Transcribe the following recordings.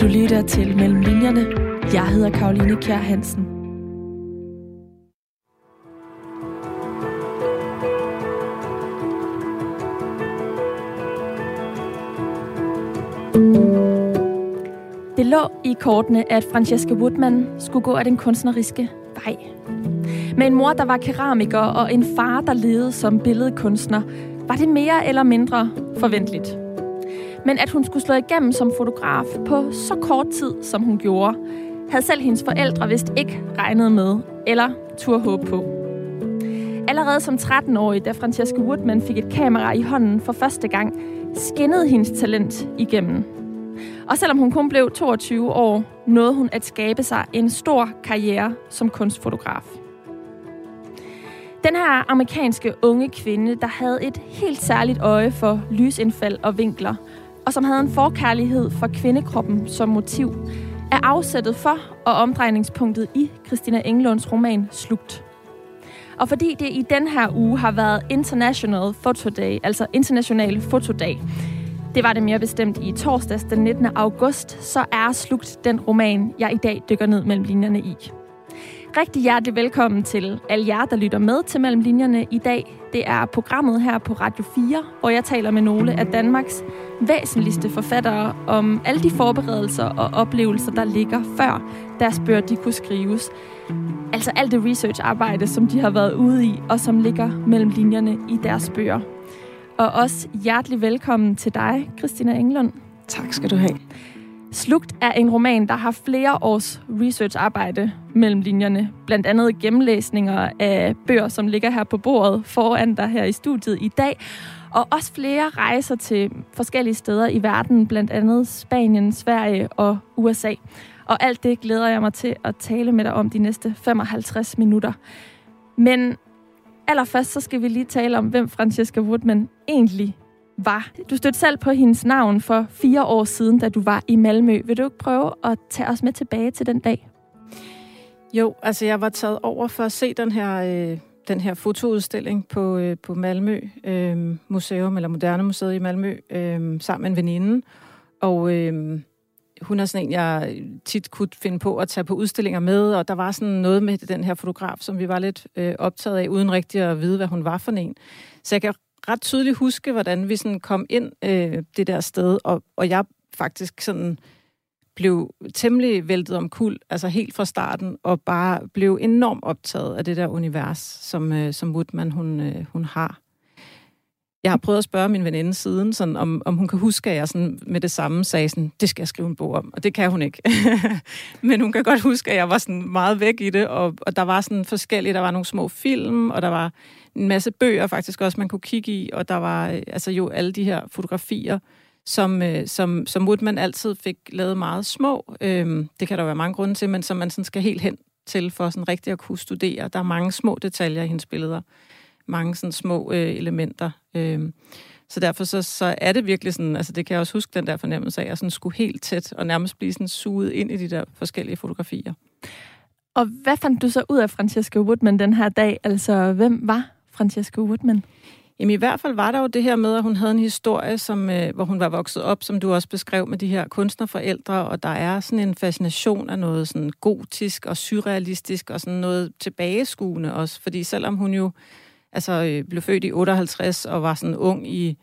Du lytter til Mellem Linjerne. Jeg hedder Karoline Kjær Hansen. Det lå i kortene, at Francesca Woodman skulle gå af den kunstneriske vej. Med en mor, der var keramiker, og en far, der levede som billedkunstner, var det mere eller mindre forventeligt. Men at hun skulle slå igennem som fotograf på så kort tid, som hun gjorde, havde selv hendes forældre vist ikke regnet med, eller tur håb på. Allerede som 13-årig, da Francesca Woodman fik et kamera i hånden for første gang, skinnede hendes talent igennem. Og selvom hun kun blev 22 år, nåede hun at skabe sig en stor karriere som kunstfotograf. Den her amerikanske unge kvinde, der havde et helt særligt øje for lysindfald og vinkler, og som havde en forkærlighed for kvindekroppen som motiv, er afsættet for og omdrejningspunktet i Christina Englunds roman Slugt. Og fordi det i den her uge har været International Photo Day, altså International Fotodag, det var det mere bestemt i torsdags den 19. august, så er Slugt den roman, jeg i dag dykker ned mellem linjerne i. Rigtig hjertelig velkommen til alle jer, der lytter med til Mellem Linjerne i dag. Det er programmet her på Radio 4, hvor jeg taler med nogle af Danmarks væsentligste forfattere om alle de forberedelser og oplevelser, der ligger før deres bøger de kunne skrives. Altså alt det research-arbejde, som de har været ude i, og som ligger mellem linjerne i deres bøger. Og også hjertelig velkommen til dig, Christina Englund. Tak skal du have. Slugt er en roman, der har flere års researcharbejde mellem linjerne. Blandt andet gennemlæsninger af bøger, som ligger her på bordet foran dig her i studiet i dag. Og også flere rejser til forskellige steder i verden, blandt andet Spanien, Sverige og USA. Og alt det glæder jeg mig til at tale med dig om de næste 55 minutter. Men allerførst så skal vi lige tale om, hvem Francesca Woodman egentlig var. Du stødte selv på hendes navn for fire år siden, da du var i Malmø. Vil du ikke prøve at tage os med tilbage til den dag? Jo, altså jeg var taget over for at se den her, øh, den her fotoudstilling på, øh, på Malmø øh, Museum, eller Moderne Museet i Malmø, øh, sammen med en veninde. Og øh, hun er sådan en, jeg tit kunne finde på at tage på udstillinger med, og der var sådan noget med den her fotograf, som vi var lidt øh, optaget af, uden rigtig at vide, hvad hun var for en. Så jeg kan ret tydeligt huske, hvordan vi sådan kom ind øh, det der sted, og, og jeg faktisk sådan blev temmelig væltet om kul, altså helt fra starten, og bare blev enormt optaget af det der univers, som, øh, som Woodman hun, øh, hun har. Jeg har prøvet at spørge min veninde siden, sådan, om, om hun kan huske, at jeg sådan, med det samme sagde, sådan, det skal jeg skrive en bog om, og det kan hun ikke. Men hun kan godt huske, at jeg var sådan meget væk i det, og, og der var sådan forskellige, der var nogle små film, og der var en masse bøger faktisk også, man kunne kigge i, og der var øh, altså jo alle de her fotografier, som, øh, som, som Woodman altid fik lavet meget små. Øhm, det kan der være mange grunde til, men som man sådan skal helt hen til for sådan rigtig at kunne studere. Der er mange små detaljer i hendes billeder. Mange sådan små øh, elementer. Øhm, så derfor så, så er det virkelig sådan, altså det kan jeg også huske den der fornemmelse af, at jeg sådan skulle helt tæt og nærmest blive sådan suget ind i de der forskellige fotografier. Og hvad fandt du så ud af Francesca Woodman den her dag? Altså, hvem var Francesca Woodman? Jamen i hvert fald var der jo det her med, at hun havde en historie, som, øh, hvor hun var vokset op, som du også beskrev, med de her kunstnerforældre, og der er sådan en fascination af noget sådan gotisk og surrealistisk, og sådan noget tilbageskuende også, fordi selvom hun jo altså, øh, blev født i 58 og var sådan ung i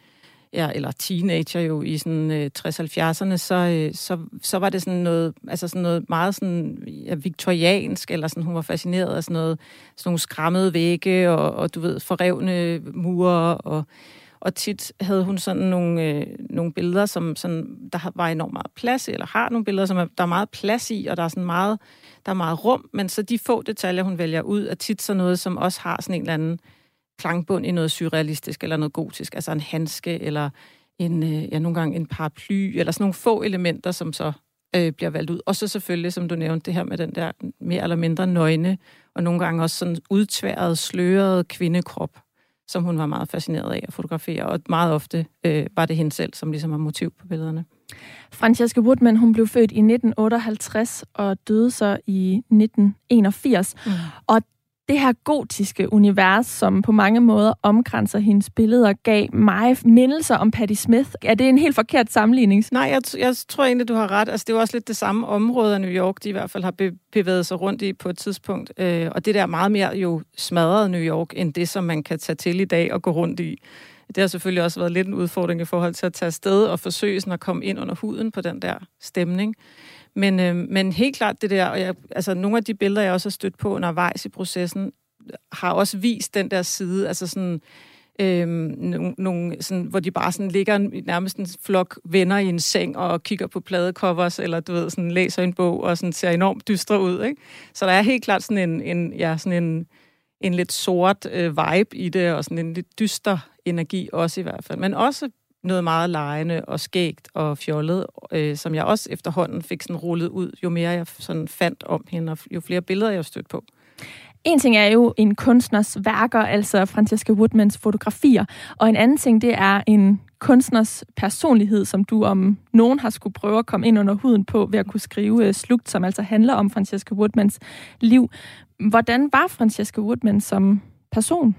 ja, eller teenager jo i sådan øh, 60-70'erne, så, øh, så, så var det sådan noget, altså sådan noget meget sådan, ja, viktoriansk, eller sådan, hun var fascineret af sådan noget, sådan nogle skræmmede vægge, og, og du ved, forrevne mure, og, og tit havde hun sådan nogle, øh, nogle billeder, som sådan, der var enormt meget plads i, eller har nogle billeder, som er, der er meget plads i, og der er sådan meget, der er meget rum, men så de få detaljer, hun vælger ud, er tit sådan noget, som også har sådan en eller anden klangbund i noget surrealistisk eller noget gotisk, altså en handske eller en, øh, ja, nogle gange en paraply, eller sådan nogle få elementer, som så øh, bliver valgt ud. Og så selvfølgelig, som du nævnte, det her med den der mere eller mindre nøgne, og nogle gange også sådan udtværet, sløret kvindekrop, som hun var meget fascineret af at fotografere, og meget ofte øh, var det hende selv, som ligesom var motiv på billederne. Francesca Woodman, hun blev født i 1958 og døde så i 1981. Mm. Og det her gotiske univers, som på mange måder omkranser hendes billeder, gav mig mindelser om Patti Smith. Er det en helt forkert sammenligning? Nej, jeg, jeg tror egentlig, du har ret. Altså, det er jo også lidt det samme område af New York, de i hvert fald har bevæget sig rundt i på et tidspunkt. Øh, og det der meget mere jo smadret New York, end det, som man kan tage til i dag og gå rundt i. Det har selvfølgelig også været lidt en udfordring i forhold til at tage afsted og forsøge sådan at komme ind under huden på den der stemning. Men, øh, men helt klart det der, og jeg, altså nogle af de billeder, jeg også har stødt på undervejs i processen, har også vist den der side, altså sådan, øh, nogle, nogle, sådan, hvor de bare sådan ligger nærmest en flok venner i en seng og kigger på pladecovers, eller du ved, sådan læser en bog og sådan ser enormt dystre ud, ikke? Så der er helt klart sådan en, en ja, sådan en, en lidt sort øh, vibe i det, og sådan en lidt dyster energi også i hvert fald. Men også noget meget lejende og skægt og fjollet, øh, som jeg også efterhånden fik sådan rullet ud, jo mere jeg sådan fandt om hende, og jo flere billeder jeg stødt på. En ting er jo en kunstners værker, altså Francesca Woodmans fotografier, og en anden ting, det er en kunstners personlighed, som du om nogen har skulle prøve at komme ind under huden på ved at kunne skrive øh, slugt, som altså handler om Francesca Woodmans liv. Hvordan var Francesca Woodman som person?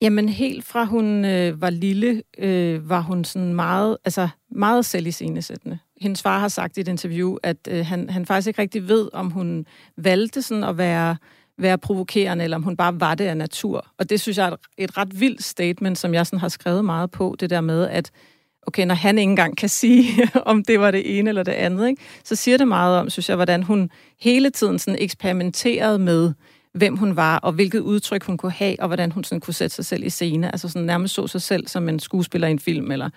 Jamen helt fra hun øh, var lille, øh, var hun sådan meget, altså meget selviscenesættende. Hendes far har sagt i et interview, at øh, han, han faktisk ikke rigtig ved, om hun valgte sådan at være, være provokerende, eller om hun bare var det af natur. Og det synes jeg er et, et ret vildt statement, som jeg sådan har skrevet meget på, det der med, at okay, når han ikke engang kan sige, om det var det ene eller det andet, ikke? så siger det meget om, synes jeg, hvordan hun hele tiden sådan eksperimenterede med, hvem hun var, og hvilket udtryk hun kunne have, og hvordan hun sådan kunne sætte sig selv i scene. Altså sådan nærmest så sig selv som en skuespiller i en film, eller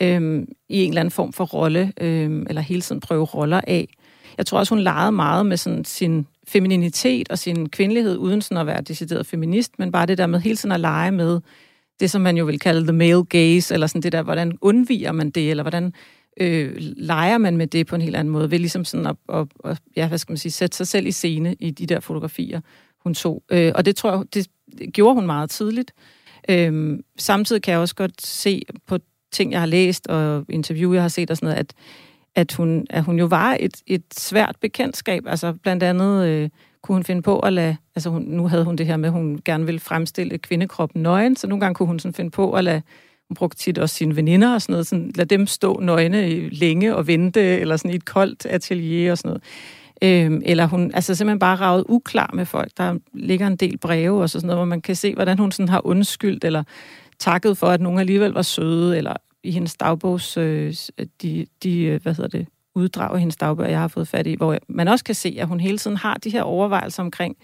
øhm, i en eller anden form for rolle, øhm, eller hele tiden prøve roller af. Jeg tror også, hun legede meget med sådan sin femininitet og sin kvindelighed, uden sådan at være decideret feminist, men bare det der med hele tiden at lege med det, som man jo vil kalde the male gaze, eller sådan det der, hvordan undviger man det, eller hvordan øh, leger man med det på en helt anden måde, ved ligesom sådan at, at, at ja, hvad skal man sige, sætte sig selv i scene i de der fotografier hun tog. Øh, og det tror jeg, det, gjorde hun meget tidligt. Øh, samtidig kan jeg også godt se på ting, jeg har læst, og interview, jeg har set og sådan noget, at, at, hun, at hun jo var et, et svært bekendtskab. Altså blandt andet øh, kunne hun finde på at lade, altså hun, nu havde hun det her med, at hun gerne ville fremstille kvindekroppen nøgen, så nogle gange kunne hun sådan finde på at lade, hun brugte tit også sine veninder og sådan noget, sådan, lad dem stå nøgne længe og vente, eller sådan i et koldt atelier og sådan noget. Øhm, eller hun altså simpelthen bare ravet uklar med folk. Der ligger en del breve og sådan noget, hvor man kan se, hvordan hun sådan har undskyldt, eller takket for, at nogen alligevel var søde, eller i hendes dagbogs, øh, de, de, øh, hvad hedder det, uddrag af hendes dagbøger, jeg har fået fat i, hvor man også kan se, at hun hele tiden har de her overvejelser omkring,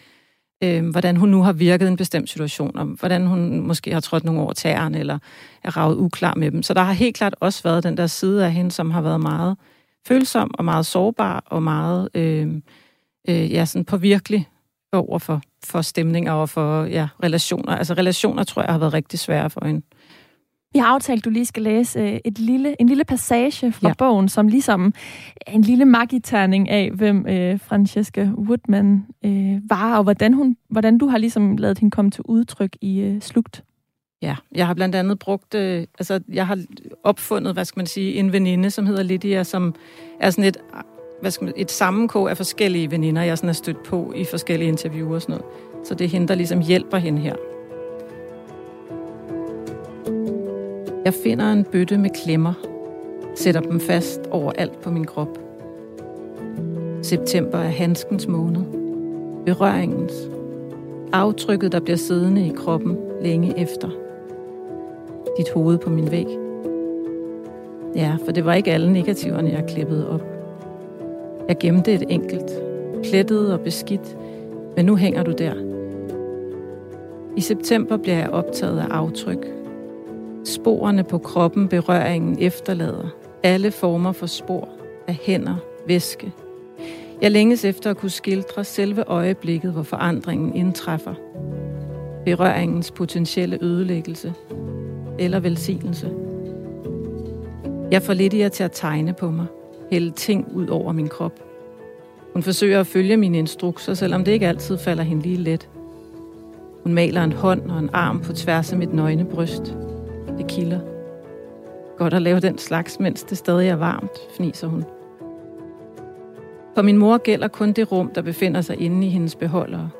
øh, hvordan hun nu har virket i en bestemt situation, og hvordan hun måske har trådt nogle over tæerne, eller er ravet uklar med dem. Så der har helt klart også været den der side af hende, som har været meget følsom og meget sårbar og meget øh, øh, ja, sådan påvirkelig over for, for stemninger og for ja, relationer. Altså relationer tror jeg har været rigtig svære for hende. Vi har aftalt, at du lige skal læse øh, et lille, en lille passage fra ja. bogen, som ligesom en lille magiterning af, hvem øh, Francesca Woodman øh, var, og hvordan, hun, hvordan du har ligesom lavet hende komme til udtryk i øh, Slugt. Ja, jeg har blandt andet brugt, øh, altså jeg har opfundet, hvad skal man sige, en veninde, som hedder Lydia, som er sådan et, hvad skal man, et sammenkog af forskellige veninder, jeg sådan er stødt på i forskellige interviewer og sådan noget. Så det er hende, der ligesom hjælper hende her. Jeg finder en bøtte med klemmer, sætter dem fast overalt på min krop. September er handskens måned. Berøringens. Aftrykket, der bliver siddende i kroppen længe efter dit hoved på min væg. Ja, for det var ikke alle negativerne, jeg klippede op. Jeg gemte et enkelt, plettet og beskidt, men nu hænger du der. I september bliver jeg optaget af aftryk. Sporene på kroppen, berøringen efterlader. Alle former for spor af hænder, væske. Jeg længes efter at kunne skildre selve øjeblikket, hvor forandringen indtræffer. Berøringens potentielle ødelæggelse, eller velsignelse. Jeg får Lydia til at tegne på mig, hælde ting ud over min krop. Hun forsøger at følge mine instrukser, selvom det ikke altid falder hende lige let. Hun maler en hånd og en arm på tværs af mit nøgne bryst. Det kilder. Godt at lave den slags, mens det stadig er varmt, fniser hun. For min mor gælder kun det rum, der befinder sig inde i hendes beholdere.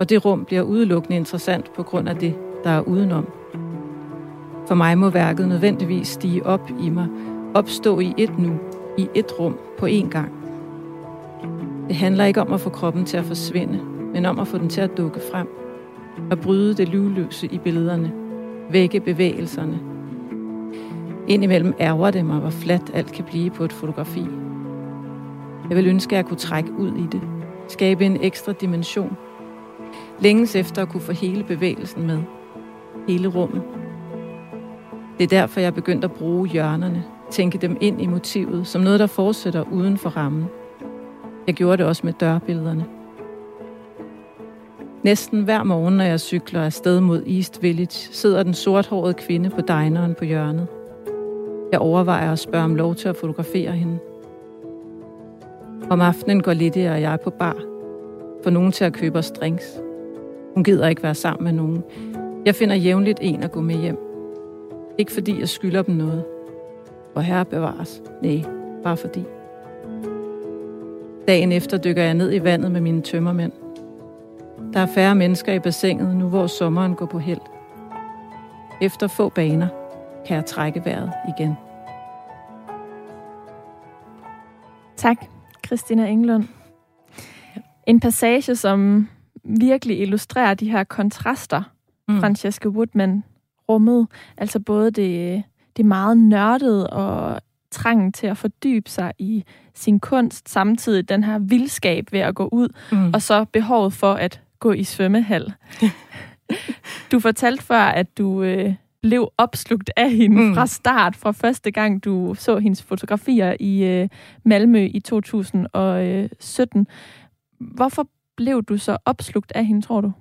Og det rum bliver udelukkende interessant på grund af det, der er udenom. For mig må værket nødvendigvis stige op i mig, opstå i et nu, i et rum på én gang. Det handler ikke om at få kroppen til at forsvinde, men om at få den til at dukke frem og bryde det livløse i billederne, vække bevægelserne. Indimellem ærger det mig, hvor fladt alt kan blive på et fotografi. Jeg vil ønske, at jeg kunne trække ud i det, skabe en ekstra dimension. Længes efter at kunne få hele bevægelsen med, hele rummet. Det er derfor, jeg er begyndt at bruge hjørnerne, tænke dem ind i motivet, som noget, der fortsætter uden for rammen. Jeg gjorde det også med dørbillederne. Næsten hver morgen, når jeg cykler afsted mod East Village, sidder den sorthårede kvinde på dineren på hjørnet. Jeg overvejer at spørge om lov til at fotografere hende. Om aftenen går Lydia og jeg på bar. For nogen til at købe os drinks. Hun gider ikke være sammen med nogen. Jeg finder jævnligt en at gå med hjem. Ikke fordi jeg skylder dem noget. Og herre bevares. Nej, bare fordi. Dagen efter dykker jeg ned i vandet med mine tømmermænd. Der er færre mennesker i bassinet, nu hvor sommeren går på held. Efter få baner kan jeg trække vejret igen. Tak, Christina Englund. En passage, som virkelig illustrerer de her kontraster, mm. Francesca Woodman rummede. Altså både det, det meget nørdede og trangen til at fordybe sig i sin kunst, samtidig den her vildskab ved at gå ud, mm. og så behovet for at gå i svømmehal. du fortalte før, at du øh, blev opslugt af hende mm. fra start, fra første gang du så hendes fotografier i øh, Malmø i 2017. Hvorfor blev du så opslugt af hende, tror du?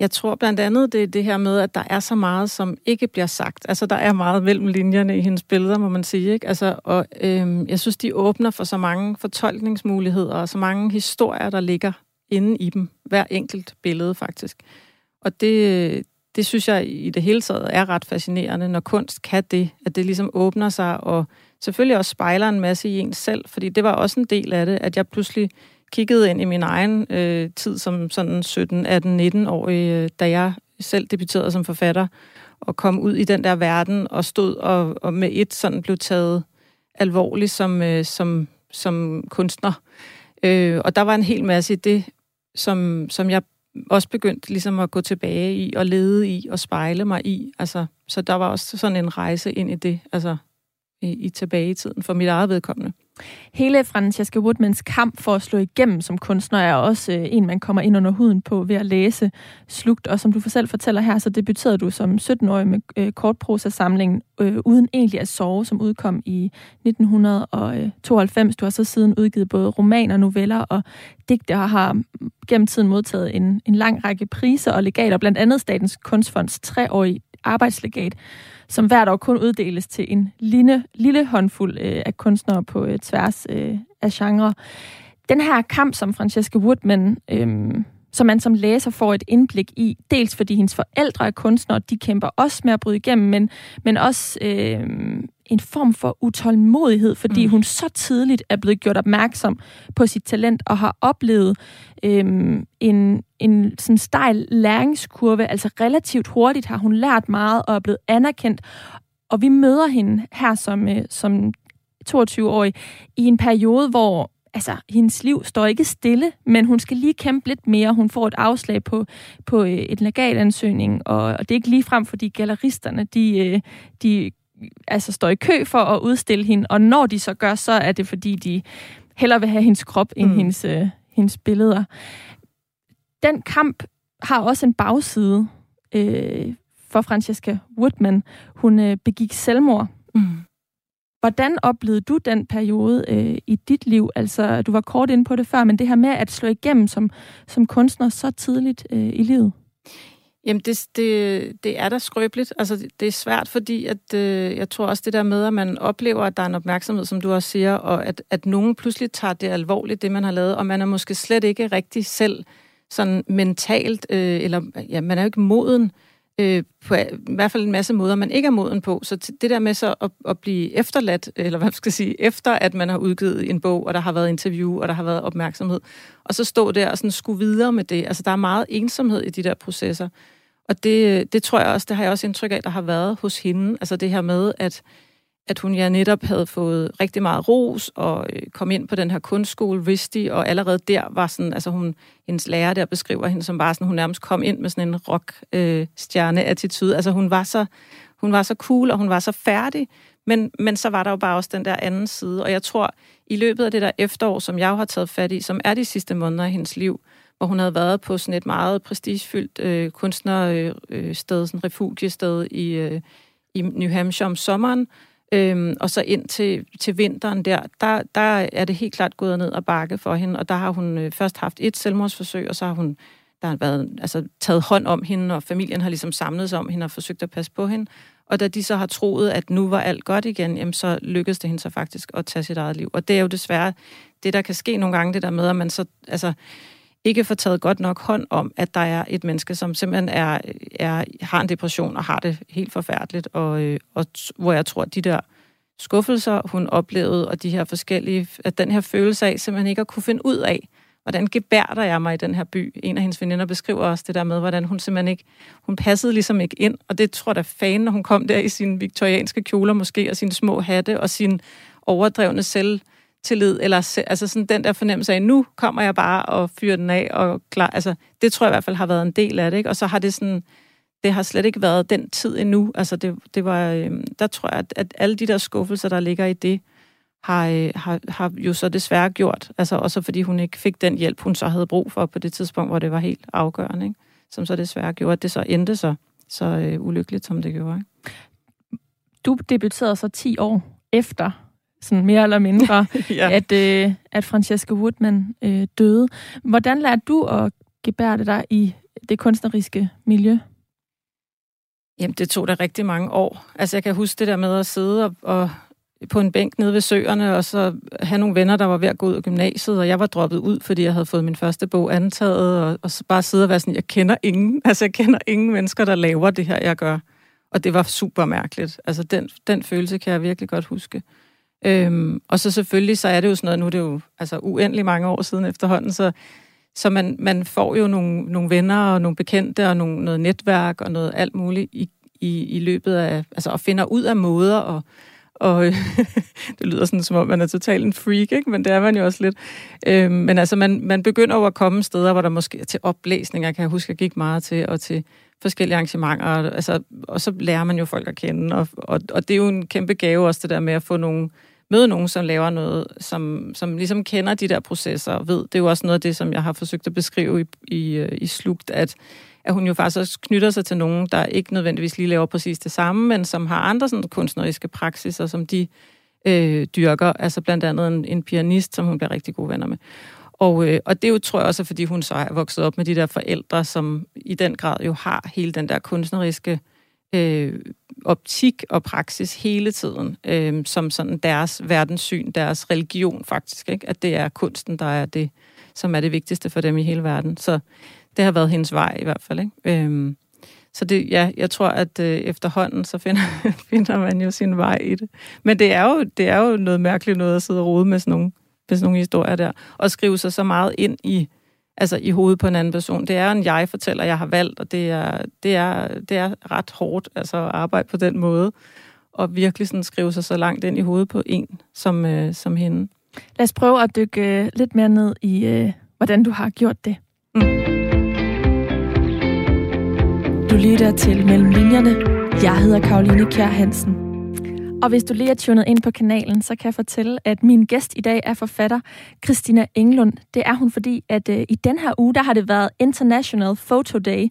Jeg tror blandt andet, det er det her med, at der er så meget, som ikke bliver sagt. Altså, der er meget mellem linjerne i hendes billeder, må man sige. Ikke? Altså, og øhm, jeg synes, de åbner for så mange fortolkningsmuligheder, og så mange historier, der ligger inde i dem. Hver enkelt billede, faktisk. Og det, det synes jeg i det hele taget er ret fascinerende, når kunst kan det, at det ligesom åbner sig, og selvfølgelig også spejler en masse i ens selv, fordi det var også en del af det, at jeg pludselig kiggede ind i min egen øh, tid som sådan 17, 18, 19 år, øh, da jeg selv debuterede som forfatter, og kom ud i den der verden, og stod og, og med et sådan blev taget alvorligt som, øh, som, som kunstner. Øh, og der var en hel masse i det, som, som jeg også begyndte ligesom at gå tilbage i, og lede i, og spejle mig i. Altså, så der var også sådan en rejse ind i det, altså i, i tilbage i tiden, for mit eget vedkommende. Hele Francesca Woodmans kamp for at slå igennem som kunstner er også øh, en, man kommer ind under huden på ved at læse slugt. Og som du for selv fortæller her, så debuterede du som 17-årig med øh, kortprosa-samlingen øh, Uden egentlig at sove, som udkom i 1992. Du har så siden udgivet både romaner, noveller og digte, og har gennem tiden modtaget en, en lang række priser og legater, blandt andet Statens Kunstfonds treårige arbejdslegat som hvert år kun uddeles til en lille, lille håndfuld øh, af kunstnere på øh, tværs øh, af genre. Den her kamp, som Francesca Woodman, øh, som man som læser får et indblik i, dels fordi hendes forældre er kunstnere, de kæmper også med at bryde igennem, men, men også øh, en form for utålmodighed, fordi mm. hun så tidligt er blevet gjort opmærksom på sit talent og har oplevet øhm, en, en sådan stejl læringskurve. Altså relativt hurtigt har hun lært meget og er blevet anerkendt. Og vi møder hende her som, øh, som 22-årig i en periode, hvor altså, hendes liv står ikke stille, men hun skal lige kæmpe lidt mere. Hun får et afslag på, på øh, et legalansøgning, og, og det er ikke lige frem, fordi galleristerne, de, øh, de altså står i kø for at udstille hende, og når de så gør, så er det fordi, de hellere vil have hendes krop end mm. hendes, hendes billeder. Den kamp har også en bagside øh, for Francesca Woodman. Hun øh, begik selvmord. Mm. Hvordan oplevede du den periode øh, i dit liv? Altså, du var kort inde på det før, men det her med at slå igennem som, som kunstner så tidligt øh, i livet. Jamen, det, det, det er da skrøbeligt. Altså, det er svært, fordi at, øh, jeg tror også det der med, at man oplever, at der er en opmærksomhed, som du også siger, og at, at nogen pludselig tager det alvorligt, det man har lavet, og man er måske slet ikke rigtig selv sådan mentalt, øh, eller ja, man er jo ikke moden øh, på i hvert fald en masse måder, man ikke er moden på. Så det der med så at, at blive efterladt, eller hvad skal jeg sige, efter at man har udgivet en bog, og der har været interview, og der har været opmærksomhed, og så stå der og sådan skulle videre med det. Altså, der er meget ensomhed i de der processer. Og det, det tror jeg også, det har jeg også indtryk af, der har været hos hende. Altså det her med, at at hun ja netop havde fået rigtig meget ros og øh, kom ind på den her kunstskole, Risti, og allerede der var sådan, altså hun, hendes lærer der beskriver hende som bare sådan, hun nærmest kom ind med sådan en rock-stjerne-attitude. Øh, altså hun var, så, hun var så cool, og hun var så færdig, men, men så var der jo bare også den der anden side, og jeg tror, i løbet af det der efterår, som jeg jo har taget fat i, som er de sidste måneder af hendes liv, hvor hun havde været på sådan et meget prestigefyldt øh, kunstnersted, øh, øh sådan refugiested i, øh, i New Hampshire om sommeren, Øhm, og så ind til, til vinteren der, der, der er det helt klart gået ned og bakke for hende, og der har hun øh, først haft et selvmordsforsøg, og så har hun der har været, altså, taget hånd om hende, og familien har ligesom samlet sig om hende og forsøgt at passe på hende. Og da de så har troet, at nu var alt godt igen, jamen, så lykkedes det hende så faktisk at tage sit eget liv. Og det er jo desværre det, der kan ske nogle gange, det der med, at man så, altså, ikke får taget godt nok hånd om, at der er et menneske, som simpelthen er, er, har en depression og har det helt forfærdeligt, og, øh, og hvor jeg tror, at de der skuffelser, hun oplevede, og de her forskellige, at den her følelse af simpelthen ikke at kunne finde ud af, hvordan gebærder jeg mig i den her by. En af hendes veninder beskriver også det der med, hvordan hun simpelthen ikke, hun passede ligesom ikke ind, og det tror jeg da fan, når hun kom der i sine viktorianske kjoler måske, og sine små hatte, og sin overdrevne selv tillid, eller altså sådan den der fornemmelse af, nu kommer jeg bare og fyrer den af, og klar, altså det tror jeg i hvert fald har været en del af det, ikke? og så har det sådan, det har slet ikke været den tid endnu, altså det, det var, øh, der tror jeg, at, at alle de der skuffelser, der ligger i det, har, øh, har, har jo så desværre gjort, altså også fordi hun ikke fik den hjælp, hun så havde brug for på det tidspunkt, hvor det var helt afgørende, ikke? som så desværre gjorde, at det så endte så, så øh, ulykkeligt, som det gjorde. Ikke? Du debuterede så 10 år efter sådan mere eller mindre, ja. at, øh, at Francesca Woodman øh, døde. Hvordan lærte du at gebærde dig i det kunstneriske miljø? Jamen, det tog da rigtig mange år. Altså, jeg kan huske det der med at sidde og, og på en bænk nede ved søerne, og så have nogle venner, der var ved at gå ud af gymnasiet, og jeg var droppet ud, fordi jeg havde fået min første bog antaget, og, og så bare sidde og være sådan, jeg kender ingen, altså jeg kender ingen mennesker, der laver det her, jeg gør. Og det var super mærkeligt. Altså den, den følelse kan jeg virkelig godt huske. Øhm, og så selvfølgelig, så er det jo sådan noget, nu er det jo altså uendelig mange år siden efterhånden, så, så man, man får jo nogle, nogle venner og nogle bekendte og nogle, noget netværk og noget alt muligt i, i, i løbet af, altså og finder ud af måder og og det lyder sådan, som om man er totalt en freak, ikke? men det er man jo også lidt. Øhm, men altså, man, man begynder over at komme steder, hvor der måske er til oplæsninger, kan jeg huske, jeg gik meget til, og til forskellige arrangementer, altså, og så lærer man jo folk at kende, og, og, og det er jo en kæmpe gave også, det der med at få nogle møde nogen, som laver noget, som, som ligesom kender de der processer og ved. Det er jo også noget af det, som jeg har forsøgt at beskrive i, i, øh, i Slugt, at, at hun jo faktisk også knytter sig til nogen, der ikke nødvendigvis lige laver præcis det samme, men som har andre sådan kunstneriske praksiser, som de øh, dyrker. Altså blandt andet en, en pianist, som hun bliver rigtig gode venner med. Og, øh, og det jo, tror jeg også, fordi hun så er vokset op med de der forældre, som i den grad jo har hele den der kunstneriske øh, Øh, optik og praksis hele tiden, øh, som sådan deres verdenssyn, deres religion faktisk, ikke? at det er kunsten, der er det, som er det vigtigste for dem i hele verden. Så det har været hendes vej i hvert fald. Ikke? Øh, så det, ja, jeg tror, at øh, efterhånden, så finder, finder man jo sin vej i det. Men det er, jo, det er jo noget mærkeligt noget at sidde og rode med sådan nogle, med sådan nogle historier der, og skrive sig så meget ind i altså i hovedet på en anden person. Det er en jeg-fortæller, jeg har valgt, og det er, det er, det er ret hårdt altså, at arbejde på den måde, og virkelig sådan skrive sig så langt ind i hovedet på en som, øh, som hende. Lad os prøve at dykke øh, lidt mere ned i, øh, hvordan du har gjort det. Mm. Du lytter til Mellem Linjerne. Jeg hedder Karoline Kjær Hansen. Og hvis du lige er tunet ind på kanalen, så kan jeg fortælle, at min gæst i dag er forfatter Christina Englund. Det er hun, fordi at øh, i den her uge, der har det været International Photo Day.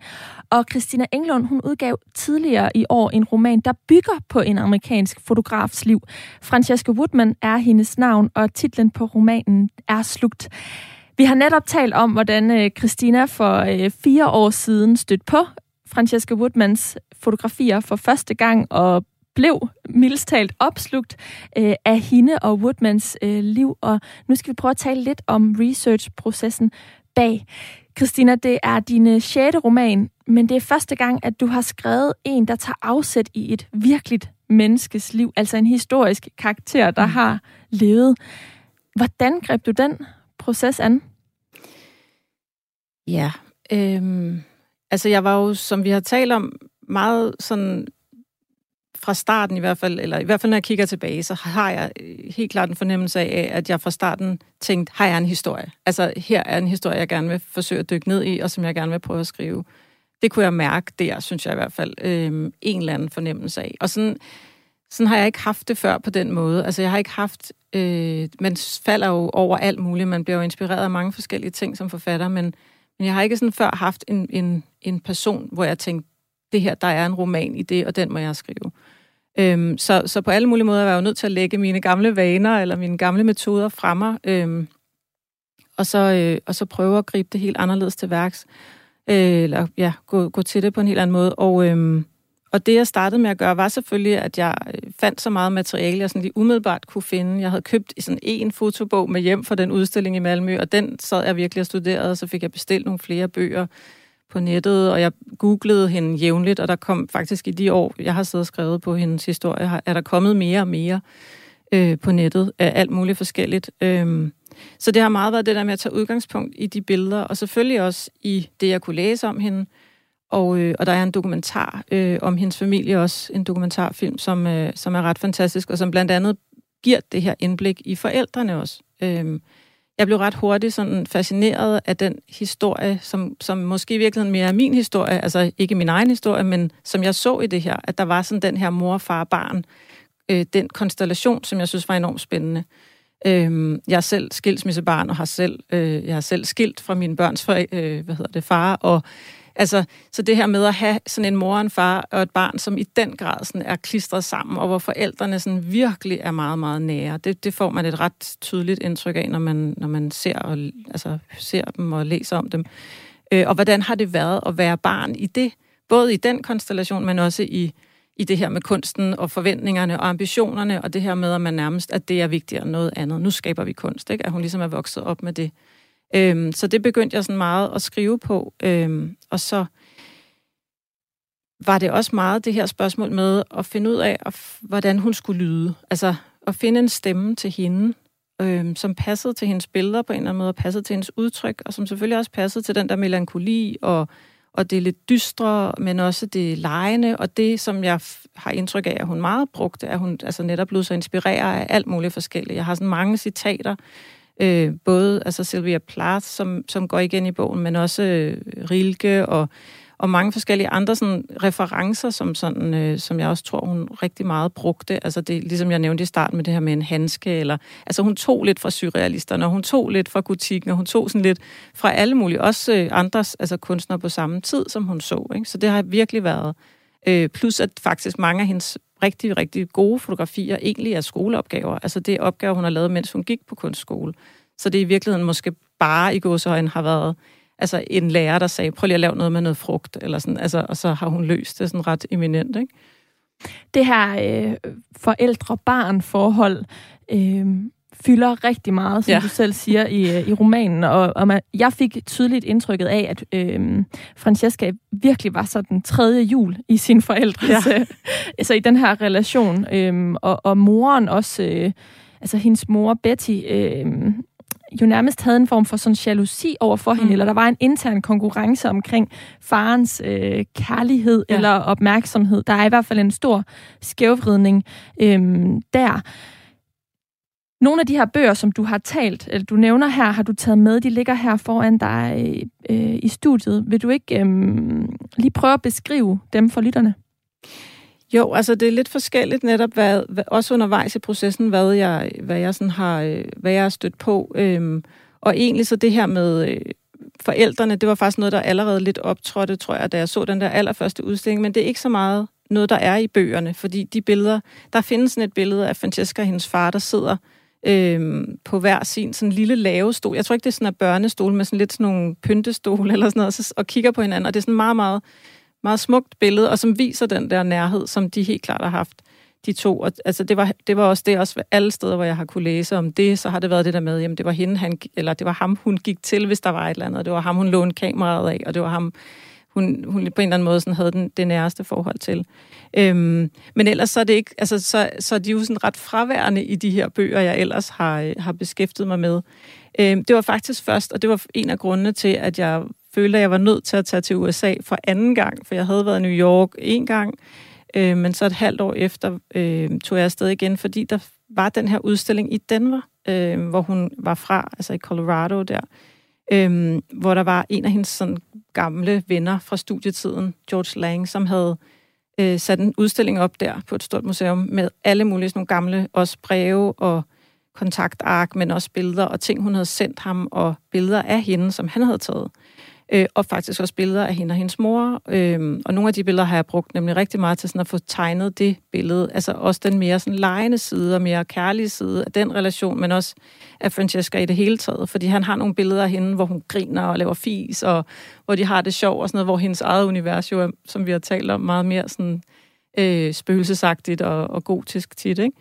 Og Christina Englund, hun udgav tidligere i år en roman, der bygger på en amerikansk fotografs liv. Francesca Woodman er hendes navn, og titlen på romanen er Slugt. Vi har netop talt om, hvordan øh, Christina for øh, fire år siden stødte på Francesca Woodmans fotografier for første gang og blev mildest talt opslugt øh, af hende og Woodmans øh, liv. Og nu skal vi prøve at tale lidt om research-processen bag. Christina, det er din sjette roman, men det er første gang, at du har skrevet en, der tager afsæt i et virkeligt menneskes liv, altså en historisk karakter, der mm. har levet. Hvordan greb du den proces an? Ja, øhm, altså jeg var jo, som vi har talt om, meget sådan fra starten i hvert fald, eller i hvert fald når jeg kigger tilbage, så har jeg øh, helt klart en fornemmelse af, at jeg fra starten tænkte, her er en historie? Altså her er en historie, jeg gerne vil forsøge at dykke ned i, og som jeg gerne vil prøve at skrive. Det kunne jeg mærke der, synes jeg i hvert fald, øhm, en eller anden fornemmelse af. Og sådan, sådan har jeg ikke haft det før på den måde. Altså jeg har ikke haft, øh, man falder jo over alt muligt, man bliver jo inspireret af mange forskellige ting som forfatter, men men jeg har ikke sådan før haft en, en, en person, hvor jeg tænkte, det her, der er en roman i det, og den må jeg skrive. Øhm, så, så på alle mulige måder var jeg jo nødt til at lægge mine gamle vaner, eller mine gamle metoder fra mig, øhm, og, så, øh, og så prøve at gribe det helt anderledes til værks. Øh, eller ja, gå, gå til det på en helt anden måde. Og, øhm, og det, jeg startede med at gøre, var selvfølgelig, at jeg øh, fandt så meget materiale, jeg sådan lige umiddelbart kunne finde. Jeg havde købt sådan en fotobog med hjem for den udstilling i Malmø, og den sad jeg virkelig og studerede, og så fik jeg bestilt nogle flere bøger på nettet, og jeg googlede hende jævnligt, og der kom faktisk i de år, jeg har siddet og skrevet på hendes historie, er der kommet mere og mere øh, på nettet af alt muligt forskelligt. Øh, så det har meget været det der med at tage udgangspunkt i de billeder, og selvfølgelig også i det, jeg kunne læse om hende, og, øh, og der er en dokumentar øh, om hendes familie også, en dokumentarfilm, som, øh, som er ret fantastisk, og som blandt andet giver det her indblik i forældrene også. Øh, jeg blev ret hurtigt sådan fascineret af den historie, som, som måske i virkeligheden mere er min historie, altså ikke min egen historie, men som jeg så i det her, at der var sådan den her mor, far, barn, øh, den konstellation, som jeg synes var enormt spændende. Øh, jeg er selv skilsmissebarn og har selv, øh, jeg har selv skilt fra mine børns øh, hvad hedder det, far, og Altså, så det her med at have sådan en mor, en far og et barn, som i den grad sådan er klistret sammen, og hvor forældrene sådan virkelig er meget, meget nære, det, det får man et ret tydeligt indtryk af, når man, når man ser, og, altså, ser dem og læser om dem. Øh, og hvordan har det været at være barn i det? Både i den konstellation, men også i, i det her med kunsten og forventningerne og ambitionerne, og det her med, at man nærmest, at det er vigtigere end noget andet. Nu skaber vi kunst, ikke? At hun ligesom er vokset op med det. Øhm, så det begyndte jeg sådan meget at skrive på. Øhm, og så var det også meget det her spørgsmål med at finde ud af, hvordan hun skulle lyde. Altså at finde en stemme til hende, øhm, som passede til hendes billeder på en eller anden måde, og passede til hendes udtryk, og som selvfølgelig også passede til den der melankoli og, og det lidt dystre, men også det lejende, og det, som jeg har indtryk af, at hun meget brugte, at hun altså netop blev så inspireret af alt muligt forskelligt. Jeg har sådan mange citater Øh, både altså Sylvia Plath, som, som går igen i bogen, men også øh, Rilke og, og mange forskellige andre sådan, referencer, som, sådan, øh, som jeg også tror, hun rigtig meget brugte. Altså det, ligesom jeg nævnte i starten med det her med en handske. Eller, altså hun tog lidt fra surrealisterne, og hun tog lidt fra gotikken, og hun tog sådan lidt fra alle mulige, også øh, andres altså kunstnere på samme tid, som hun så. Ikke? Så det har virkelig været. Øh, plus at faktisk mange af hendes rigtig, rigtig gode fotografier egentlig er skoleopgaver. Altså det er opgaver, hun har lavet, mens hun gik på kunstskole. Så det i virkeligheden måske bare i gåsøjne har været altså en lærer, der sagde, prøv lige at lave noget med noget frugt, eller sådan, altså, og så har hun løst det sådan ret eminent, ikke? Det her øh, forældre-barn-forhold, øh, fylder rigtig meget, som ja. du selv siger i, øh, i romanen. Og, og man, jeg fik tydeligt indtrykket af, at øh, Francesca virkelig var så den tredje jul i sin forældres, ja. øh, altså i den her relation. Øh, og, og moren også, øh, altså hendes mor Betty, øh, jo nærmest havde en form for sådan jalousi over for hende, mm. eller der var en intern konkurrence omkring farens øh, kærlighed ja. eller opmærksomhed. Der er i hvert fald en stor skævvridning øh, der. Nogle af de her bøger, som du har talt, eller du nævner her, har du taget med. De ligger her foran dig øh, i studiet. Vil du ikke øh, lige prøve at beskrive dem for lytterne? Jo, altså det er lidt forskelligt netop, hvad, hvad, også undervejs i processen, hvad jeg, hvad jeg, sådan har, øh, hvad jeg har stødt på. Øhm, og egentlig så det her med øh, forældrene, det var faktisk noget, der allerede lidt optrådte, tror jeg, da jeg så den der allerførste udstilling, men det er ikke så meget noget, der er i bøgerne, fordi de billeder, der findes sådan et billede af Francesca og hendes far, der sidder øh, Øhm, på hver sin sådan lille lave stol. Jeg tror ikke, det er sådan en børnestol med sådan lidt sådan nogle pyntestol eller sådan noget, og, så, og kigger på hinanden, og det er sådan meget, meget, meget smukt billede, og som viser den der nærhed, som de helt klart har haft, de to. Og, altså, det var, det var også det, også alle steder, hvor jeg har kunne læse om det, så har det været det der med, jamen det var hende, han, eller det var ham, hun gik til, hvis der var et eller andet, og det var ham, hun lånte kameraet af, og det var ham, hun, hun på en eller anden måde sådan havde den, det næreste forhold til. Øhm, men ellers så er det ikke, altså, så, så er de jo sådan ret fraværende i de her bøger, jeg ellers har, øh, har beskæftiget mig med. Øhm, det var faktisk først, og det var en af grundene til, at jeg følte, at jeg var nødt til at tage til USA for anden gang, for jeg havde været i New York en gang, øh, men så et halvt år efter øh, tog jeg afsted igen, fordi der var den her udstilling i Denver, øh, hvor hun var fra, altså i Colorado der, øhm, hvor der var en af hendes sådan, gamle venner fra studietiden, George Lang, som havde øh, sat en udstilling op der på et stort museum med alle mulige sådan nogle gamle, også breve og kontaktark, men også billeder og ting, hun havde sendt ham, og billeder af hende, som han havde taget øh, og faktisk også billeder af hende og hendes mor. Øh, og nogle af de billeder har jeg brugt nemlig rigtig meget til sådan at få tegnet det billede. Altså også den mere sådan lejende side og mere kærlige side af den relation, men også af Francesca i det hele taget. Fordi han har nogle billeder af hende, hvor hun griner og laver fis, og hvor de har det sjov og sådan noget, hvor hendes eget univers jo er, som vi har talt om, meget mere sådan øh, spøgelsesagtigt og, og gotisk tit, ikke?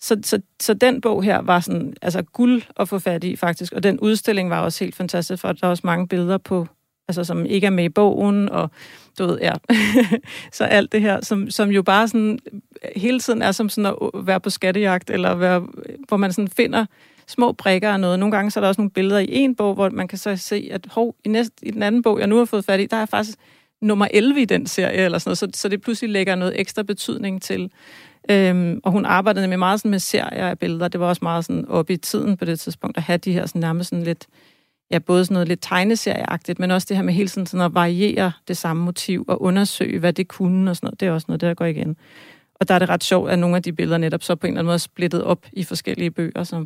Så, så, så den bog her var sådan, altså guld at få fat i faktisk, og den udstilling var også helt fantastisk, for der er også mange billeder på altså som ikke er med i bogen, og du ved, ja. så alt det her, som, som jo bare sådan hele tiden er som sådan at være på skattejagt, eller være, hvor man sådan finder små brikker og noget. Nogle gange så er der også nogle billeder i en bog, hvor man kan så se, at hov, i, næste, i den anden bog, jeg nu har fået fat i, der er faktisk nummer 11 i den serie, eller sådan noget, så, så det pludselig lægger noget ekstra betydning til. Øhm, og hun arbejdede med meget sådan med serier af billeder. Det var også meget sådan op i tiden på det tidspunkt, at have de her sådan nærmest sådan lidt ja, både sådan noget lidt tegneserieagtigt, men også det her med hele tiden sådan at variere det samme motiv og undersøge, hvad det kunne og sådan noget. Det er også noget, der går igen. Og der er det ret sjovt, at nogle af de billeder netop så på en eller anden måde er splittet op i forskellige bøger. Så,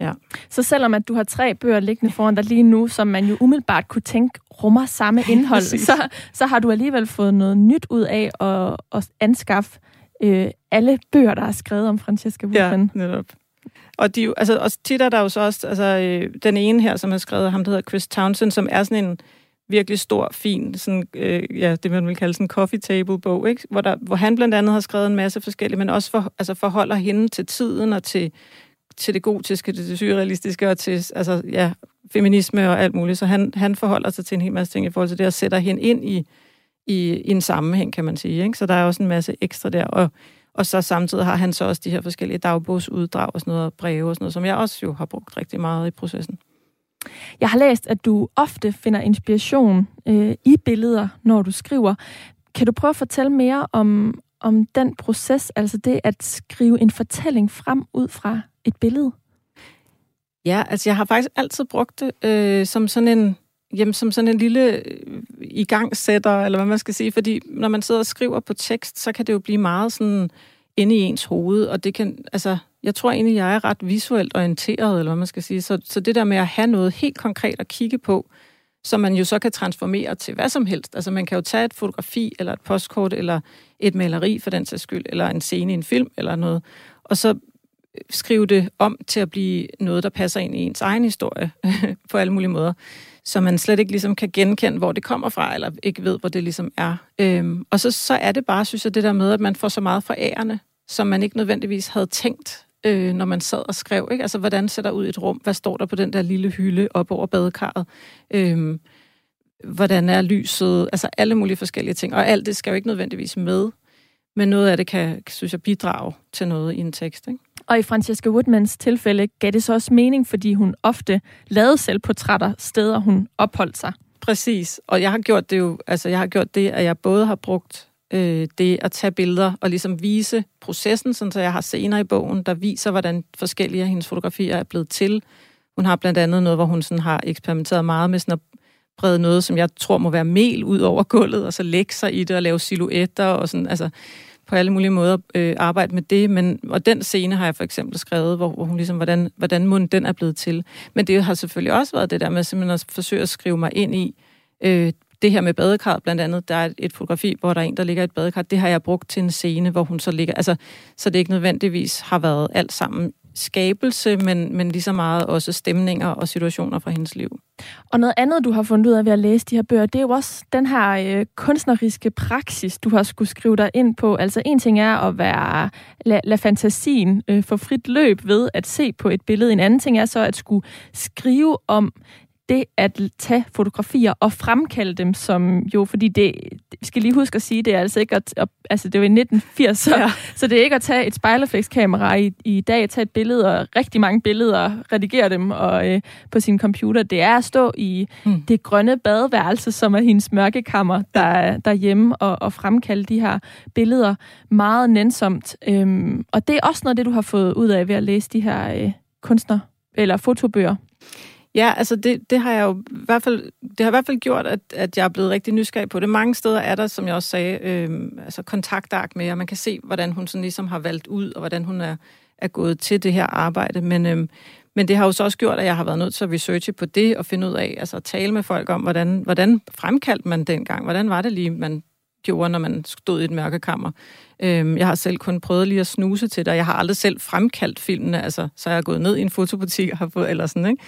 ja. så selvom at du har tre bøger liggende foran dig lige nu, som man jo umiddelbart kunne tænke rummer samme indhold, så, så har du alligevel fået noget nyt ud af at, at anskaffe øh, alle bøger, der er skrevet om Francesca Woodman. Ja, netop. Og, de, altså, og tit er der jo så også altså, øh, den ene her, som har skrevet, ham der hedder Chris Townsend, som er sådan en virkelig stor, fin, sådan, øh, ja, det man vil kalde sådan en coffee table bog, ikke? Hvor, der, hvor han blandt andet har skrevet en masse forskellige, men også for, altså forholder hende til tiden og til, til det gotiske, det surrealistiske og til altså, ja, feminisme og alt muligt. Så han, han forholder sig til en hel masse ting i forhold til det, og sætter hende ind i, i, i en sammenhæng, kan man sige. Ikke? Så der er også en masse ekstra der. Og og så samtidig har han så også de her forskellige dagbogsuddrag og sådan noget, breve og sådan noget, som jeg også jo har brugt rigtig meget i processen. Jeg har læst, at du ofte finder inspiration øh, i billeder, når du skriver. Kan du prøve at fortælle mere om, om den proces, altså det at skrive en fortælling frem ud fra et billede? Ja, altså jeg har faktisk altid brugt det øh, som sådan en jamen, som sådan en lille øh, igangsætter, eller hvad man skal sige, fordi når man sidder og skriver på tekst, så kan det jo blive meget sådan inde i ens hoved, og det kan, altså, jeg tror egentlig, jeg er ret visuelt orienteret, eller hvad man skal sige, så, så det der med at have noget helt konkret at kigge på, som man jo så kan transformere til hvad som helst. Altså man kan jo tage et fotografi, eller et postkort, eller et maleri for den sags skyld, eller en scene i en film, eller noget, og så skrive det om til at blive noget, der passer ind i ens egen historie på alle mulige måder så man slet ikke ligesom kan genkende, hvor det kommer fra, eller ikke ved, hvor det ligesom er. Øhm, og så, så er det bare, synes jeg, det der med, at man får så meget fra ærerne, som man ikke nødvendigvis havde tænkt, øh, når man sad og skrev. Ikke? Altså, hvordan ser der ud i et rum? Hvad står der på den der lille hylde op over badekarret? Øhm, hvordan er lyset? Altså alle mulige forskellige ting. Og alt det skal jo ikke nødvendigvis med, men noget af det kan, synes jeg, bidrage til noget i en tekst. Ikke? Og i Francesca Woodmans tilfælde gav det så også mening, fordi hun ofte lavede selvportrætter steder, hun opholdt sig. Præcis, og jeg har gjort det jo, altså jeg har gjort det, at jeg både har brugt øh, det at tage billeder og ligesom vise processen, sådan så jeg har scener i bogen, der viser, hvordan forskellige af hendes fotografier er blevet til. Hun har blandt andet noget, hvor hun sådan har eksperimenteret meget med sådan at brede noget, som jeg tror må være mel ud over gulvet, og så lægge sig i det og lave silhuetter og sådan, altså på alle mulige måder øh, arbejde med det, men, og den scene har jeg for eksempel skrevet, hvor, hvor hun ligesom, hvordan, hvordan munden den er blevet til. Men det har selvfølgelig også været det der med simpelthen at forsøge at skrive mig ind i øh, det her med badekar, blandt andet, der er et fotografi, hvor der er en, der ligger i et badekar, det har jeg brugt til en scene, hvor hun så ligger, altså, så det ikke nødvendigvis har været alt sammen skabelse, men, men lige så meget også stemninger og situationer fra hendes liv. Og noget andet, du har fundet ud af ved at læse de her bøger, det er jo også den her øh, kunstneriske praksis, du har skulle skrive dig ind på. Altså en ting er at være, lade la fantasien øh, få frit løb ved at se på et billede. En anden ting er så at skulle skrive om det at tage fotografier og fremkalde dem som jo, fordi det, vi skal lige huske at sige, det er altså ikke at, altså det var i 1980, så, ja. så det er ikke at tage et spejlerflexkamera i, i dag, tage et billede og rigtig mange billeder, redigere dem og, øh, på sin computer. Det er at stå i mm. det grønne badeværelse, som er hendes mørkekammer, der, derhjemme og, og fremkalde de her billeder meget nænsomt. Øhm, og det er også noget det, du har fået ud af ved at læse de her øh, kunstner- eller fotobøger. Ja, altså det, det har jeg jo i hvert fald, det har i hvert fald gjort, at, at jeg er blevet rigtig nysgerrig på det. Mange steder er der, som jeg også sagde, øh, altså kontaktark med, og man kan se, hvordan hun sådan ligesom har valgt ud, og hvordan hun er, er gået til det her arbejde. Men, øh, men det har jo så også gjort, at jeg har været nødt til at researche på det, og finde ud af, altså tale med folk om, hvordan, hvordan fremkaldte man dengang? Hvordan var det lige, man gjorde, når man stod i et mørkekammer? Øh, jeg har selv kun prøvet lige at snuse til det, og jeg har aldrig selv fremkaldt filmene, altså så jeg har gået ned i en fotobutik og har fået, eller sådan, ikke?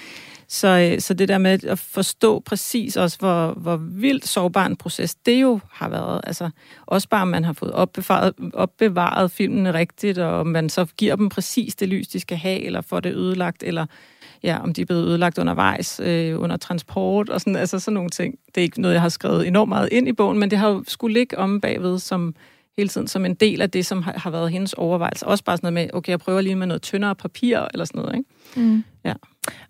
Så, øh, så det der med at forstå præcis også, hvor, hvor vildt sårbar en proces det jo har været. Altså også bare, om man har fået opbevaret, opbevaret filmene rigtigt, og om man så giver dem præcis det lys, de skal have, eller får det ødelagt, eller ja, om de er blevet ødelagt undervejs, øh, under transport, og sådan, altså sådan nogle ting. Det er ikke noget, jeg har skrevet enormt meget ind i bogen, men det har jo skulle ligge om bagved som hele tiden som en del af det, som har, har været hendes overvejelse. Også bare sådan noget med, okay, jeg prøver lige med noget tyndere papir, eller sådan noget, ikke? Mm. Ja.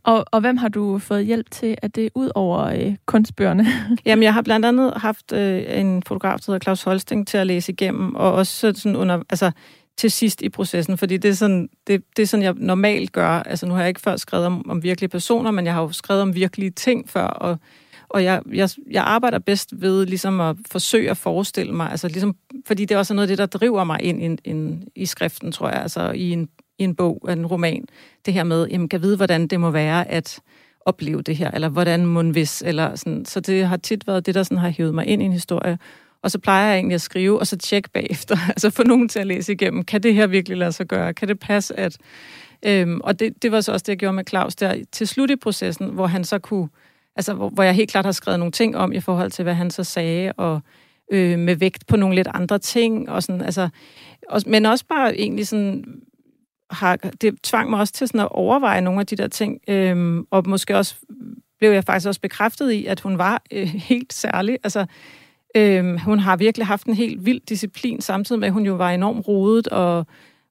Og, og hvem har du fået hjælp til? at det ud over øh, kunstbøgerne? Jamen, jeg har blandt andet haft øh, en fotograf, der hedder Claus Holsting, til at læse igennem, og også sådan under, altså, til sidst i processen, fordi det er, sådan, det, det er sådan, jeg normalt gør. Altså, nu har jeg ikke før skrevet om, om virkelige personer, men jeg har jo skrevet om virkelige ting før, og, og jeg, jeg, jeg arbejder bedst ved ligesom at forsøge at forestille mig, altså ligesom, fordi det er også noget af det, der driver mig ind, ind, in, i skriften, tror jeg, altså i en i en bog, en roman, det her med, jamen, kan vide, hvordan det må være at opleve det her, eller hvordan må hvis, eller sådan. Så det har tit været det, der sådan har hævet mig ind i en historie. Og så plejer jeg egentlig at skrive, og så tjekke bagefter, altså få nogen til at læse igennem, kan det her virkelig lade sig gøre? Kan det passe, at... Øhm, og det, det var så også det, jeg gjorde med Claus der til slut i processen, hvor han så kunne, altså hvor, hvor jeg helt klart har skrevet nogle ting om i forhold til, hvad han så sagde, og øh, med vægt på nogle lidt andre ting, og sådan, altså, og, men også bare egentlig sådan, har, det tvang mig også til sådan at overveje nogle af de der ting, øh, og måske også blev jeg faktisk også bekræftet i, at hun var øh, helt særlig. Altså, øh, hun har virkelig haft en helt vild disciplin, samtidig med, at hun jo var enormt rodet og,